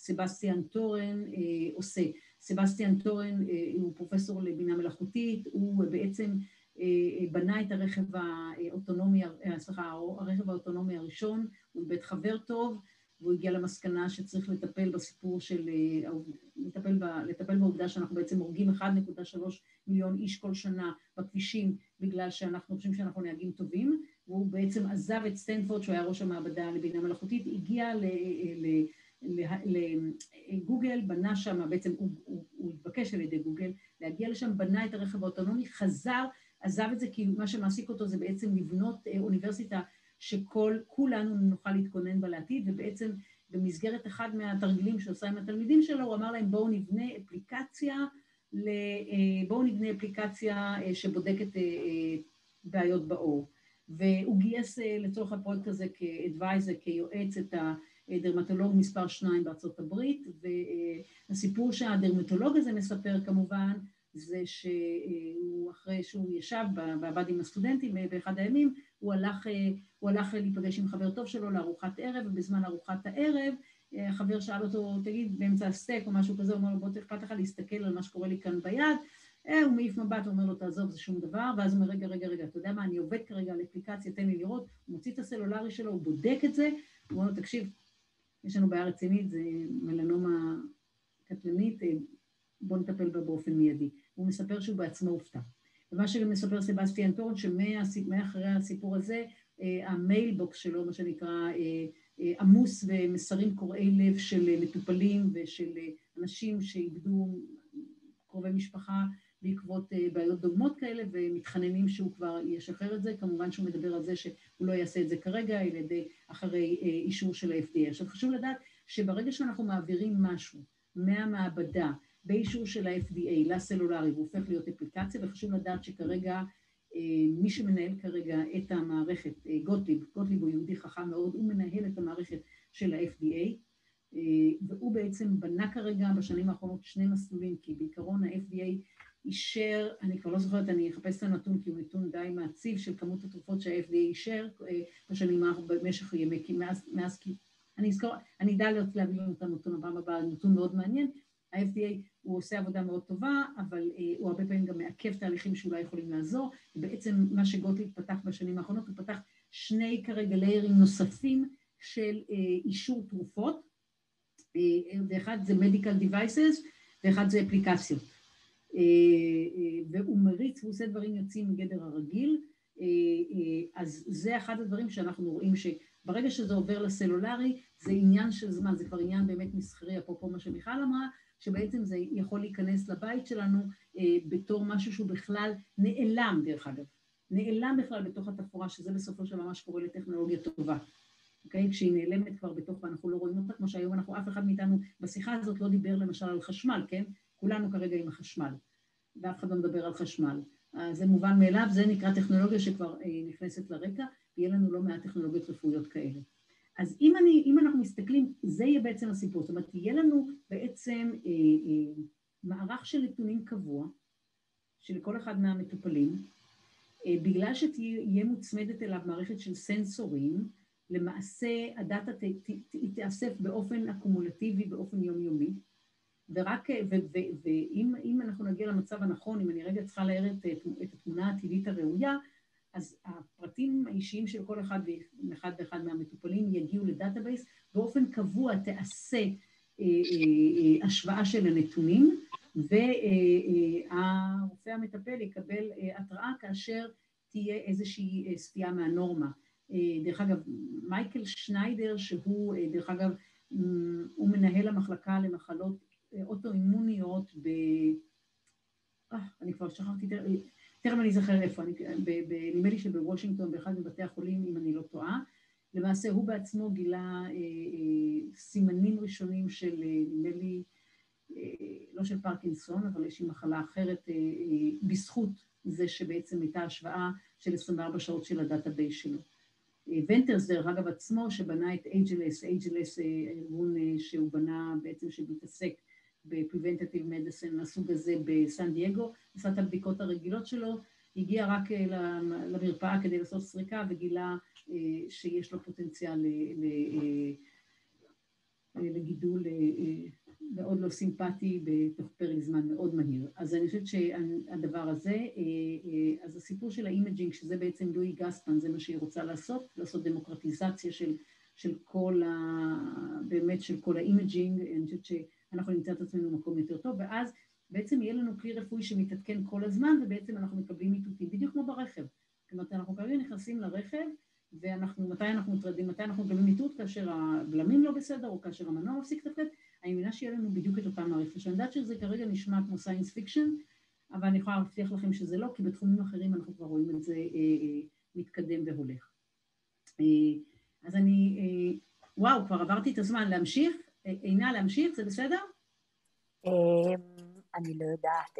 שסבסטיאן טורן אה, עושה. סבסטיאן טורן אה, הוא פרופסור לבינה מלאכותית, הוא בעצם אה, בנה את הרכב האוטונומי, סליחה, הרכב האוטונומי הראשון, הוא איבד חבר טוב, והוא הגיע למסקנה שצריך לטפל בסיפור של, לטפל, ב, לטפל בעובדה שאנחנו בעצם הורגים 1.3 מיליון איש כל שנה בכבישים בגלל שאנחנו חושבים שאנחנו נהגים טובים, והוא בעצם עזב את סטנפורד, שהוא היה ראש המעבדה לבינה מלאכותית, הגיע ל... ל לגוגל, בנה שם, בעצם הוא, התבקש על ידי גוגל להגיע לשם, בנה את הרכב האוטונומי, חזר עזב את זה כי מה שמעסיק אותו זה בעצם לבנות אה, אוניברסיטה שכולנו נוכל להתכונן בה לעתיד, ובעצם במסגרת אחד מהתרגילים שעושה עם התלמידים שלו, הוא אמר להם בואו נבנה אפליקציה, אה, בואו נבנה אפליקציה אה, שבודקת בעיות בעור. והוא גייס לצורך הפרויקט הזה כאדוויזר, כיועץ את הדרמטולוג מספר שניים בארצות הברית, והסיפור שהדרמטולוג הזה מספר כמובן זה שהוא אחרי שהוא ישב ועבד עם הסטודנטים באחד הימים, הוא הלך, הוא הלך להיפגש עם חבר טוב שלו לארוחת ערב, ובזמן ארוחת הערב החבר שאל אותו, תגיד, באמצע הסטייק או משהו כזה, הוא אומר לו, בוא אכפת לך להסתכל על מה שקורה לי כאן ביד, הוא מעיף מבט, הוא אומר לו, תעזוב, זה שום דבר, ואז הוא אומר, רגע, רגע, רגע, אתה יודע מה, אני עובד כרגע על אפליקציה, תן לי לראות, הוא מוציא את הסלולרי שלו, הוא בודק את זה, הוא אומר לו, תקשיב, יש לנו בעיה רצינית, זה מלנומה קטלנית, בוא נטפל בה באופן מיידי. הוא מספר שהוא בעצמו הופתע. ומה שגם מספר סבסטיאן טורן, שמאחרי הסיפור הזה, אה, המיילבוקס שלו, מה שנקרא, אה, אה, עמוס במסרים קורעי לב של מטופלים ושל אנשים שאיבדו קרובי משפחה בעקבות בעיות דוגמות כאלה, ומתחננים שהוא כבר ישחרר את זה. כמובן שהוא מדבר על זה שהוא לא יעשה את זה כרגע, אלא אחרי אישור של ה-FDA. עכשיו חשוב לדעת שברגע שאנחנו מעבירים משהו מהמעבדה באישור של ה-FDA לסלולרי, והוא הופך להיות אפליקציה, וחשוב לדעת שכרגע מי שמנהל כרגע את המערכת, גוטליב, גוטליב הוא יהודי חכם מאוד, הוא מנהל את המערכת של ה-FDA, והוא בעצם בנה כרגע בשנים האחרונות שני מסלולים, כי בעיקרון ה-FDA אישר, אני כבר לא זוכרת, אני אחפש את הנתון כי הוא נתון די מעציב של כמות התרופות שה-FDA אישר בשנים האחרונות, במשך ימי, מאז, מאז, אני אזכור, אני אדע להביא לנו את הנתון הבא הבא, נתון מאוד מעניין, ה-FDA הוא עושה עבודה מאוד טובה, אבל uh, הוא הרבה פעמים גם מעכב תהליכים שאולי יכולים לעזור, ובעצם מה שגוטליב פתח בשנים האחרונות, הוא פתח שני כרגע ליירים נוספים של uh, אישור תרופות, uh, ואחד זה medical devices, ואחד זה אפליקציות. Uh, uh, והוא מריץ, הוא עושה דברים יוצאים מגדר הרגיל, uh, אז זה אחד הדברים שאנחנו רואים שברגע שזה עובר לסלולרי, זה עניין של זמן, זה כבר עניין באמת מסחרי, אפרופו מה שמיכל אמרה, שבעצם זה יכול להיכנס לבית שלנו אה, בתור משהו שהוא בכלל נעלם, דרך אגב. נעלם בכלל בתוך התפאורה, שזה בסופו של דבר מה שקורה לטכנולוגיה טובה. אוקיי? כשהיא נעלמת כבר בתוך ואנחנו לא רואים אותה, כמו שהיום אנחנו, אף אחד מאיתנו בשיחה הזאת לא דיבר למשל על חשמל, כן? כולנו כרגע עם החשמל, ואף אחד לא מדבר על חשמל. אז זה מובן מאליו, זה נקרא טכנולוגיה שכבר אה, נכנסת לרקע, ויהיה לנו לא מעט טכנולוגיות רפואיות כאלה. אז אם, אני, אם אנחנו מסתכלים, זה יהיה בעצם הסיפור, זאת אומרת, יהיה לנו בעצם אה, אה, מערך של נתונים קבוע, של כל אחד מהמטופלים, אה, בגלל שתהיה מוצמדת אליו מערכת של סנסורים, למעשה הדאטה ת, ת, ת, תאסף באופן אקומולטיבי, באופן יומיומי, ורק, ואם אנחנו נגיע למצב הנכון, אם אני רגע צריכה לצייר את, את התמונה העתידית הראויה, אז הפרטים האישיים של כל אחד ואחד ואחד מהמטופלים יגיעו ל database, באופן קבוע תעשה אה, אה, אה, השוואה של הנתונים, והרופא המטפל יקבל התראה כאשר תהיה איזושהי סטייה מהנורמה. דרך אגב, מייקל שניידר, שהוא, דרך אגב, הוא מנהל המחלקה למחלות אוטואימוניות ב... אני כבר שכחתי, תכף אני אזכר איפה, נדמה לי שבוושינגטון, באחד מבתי החולים, אם אני לא טועה, למעשה הוא בעצמו גילה אה, אה, סימנים ראשונים של, אה, נדמה לי, אה, לא של פרקינסון, אבל איזושהי מחלה אחרת, אה, אה, בזכות זה שבעצם הייתה השוואה של 24 שעות של ה database שלו. אה, ונטר, דרך אגב, עצמו, שבנה את Ageless, Ageless, ארגון אה, שהוא בנה בעצם שמתעסק ב-Preventative Medicine מהסוג הזה בסן דייגו, עשה את הבדיקות הרגילות שלו, הגיע רק אה, למרפאה כדי לעשות סריקה וגילה אה, שיש לו פוטנציאל אה, לגידול מאוד לא סימפטי בתוך פרק זמן מאוד מהיר. אז אני חושבת שהדבר הזה, אז הסיפור של ה imaging, שזה בעצם לואי גספן, זה מה שהיא רוצה לעשות, לעשות דמוקרטיזציה של, של כל ה... באמת של כל ה imaging, אני חושבת ש... אנחנו נמצא את עצמנו במקום יותר טוב, ואז בעצם יהיה לנו כלי רפואי שמתעדכן כל הזמן, ובעצם אנחנו מקבלים איתותים, בדיוק כמו ברכב. אומרת, אנחנו כרגע נכנסים לרכב, ואנחנו, מתי אנחנו מוטרדים, מתי אנחנו מקבלים איתות, כאשר הבלמים לא בסדר, או כאשר המנוע מפסיק לתפקד, אני מבינה שיהיה לנו בדיוק את אותה מערכת. שאני יודעת שזה כרגע נשמע כמו science fiction, אבל אני יכולה להבטיח לכם שזה לא, כי בתחומים אחרים אנחנו כבר רואים את זה אה, אה, מתקדם והולך. אה, אז אני, אה, וואו, כבר עברתי את הזמן להמשיך. עינה, להמשיך? זה בסדר? אמ, אני לא יודעת.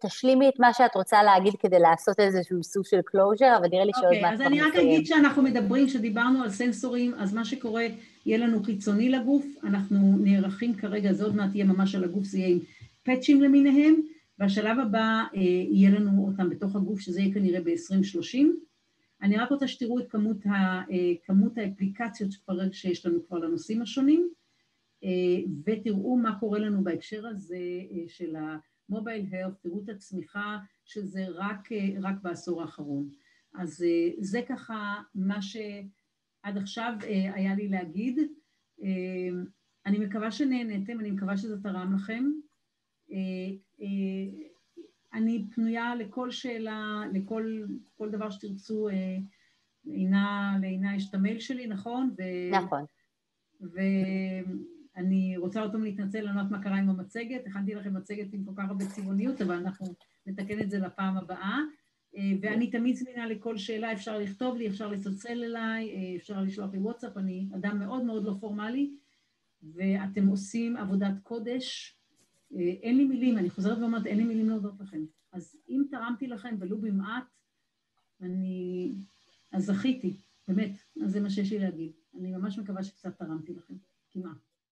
תשלימי את מה שאת רוצה להגיד כדי לעשות איזשהו סוג של closure, אבל נראה לי שעוד מעט... אוקיי, אז אני רק אגיד שאנחנו מדברים, כשדיברנו על סנסורים, אז מה שקורה, יהיה לנו חיצוני לגוף, אנחנו נערכים כרגע, זה עוד מעט יהיה ממש על הגוף, זה יהיה עם פאצ'ים למיניהם, והשלב הבא אה, יהיה לנו אותם בתוך הגוף, שזה יהיה כנראה ב-2030. אני רק רוצה שתראו את כמות, ה, אה, כמות האפליקציות שכבר, שיש לנו כבר לנושאים השונים. אה, ותראו מה קורה לנו בהקשר הזה אה, של המובייל הרף, תראו את הצמיחה שזה רק, אה, רק בעשור האחרון. אז זה ככה מה שעד עכשיו היה לי להגיד. אני מקווה שנהנתם, אני מקווה שזה תרם לכם. אני פנויה לכל שאלה, לכל כל דבר שתרצו. לעינה יש את המייל שלי, נכון? ו... נכון. ו... אני רוצה עוד פעם להתנצל, אני לא יודעת מה קרה עם המצגת, הכנתי לכם מצגת עם כל כך הרבה צבעוניות, אבל אנחנו נתקן את זה לפעם הבאה. ואני תמיד זמינה לכל שאלה, אפשר לכתוב לי, אפשר לצלצל אליי, אפשר לשלוח לי וואטסאפ, אני אדם מאוד מאוד לא פורמלי, ואתם עושים עבודת קודש. אין לי מילים, אני חוזרת ואומרת, אין לי מילים להודות לכם. אז אם תרמתי לכם ולו במעט, אני... אז זכיתי, באמת, אז זה מה שיש לי להגיד. אני ממש מקווה שקצת תרמתי לכם, כמעט.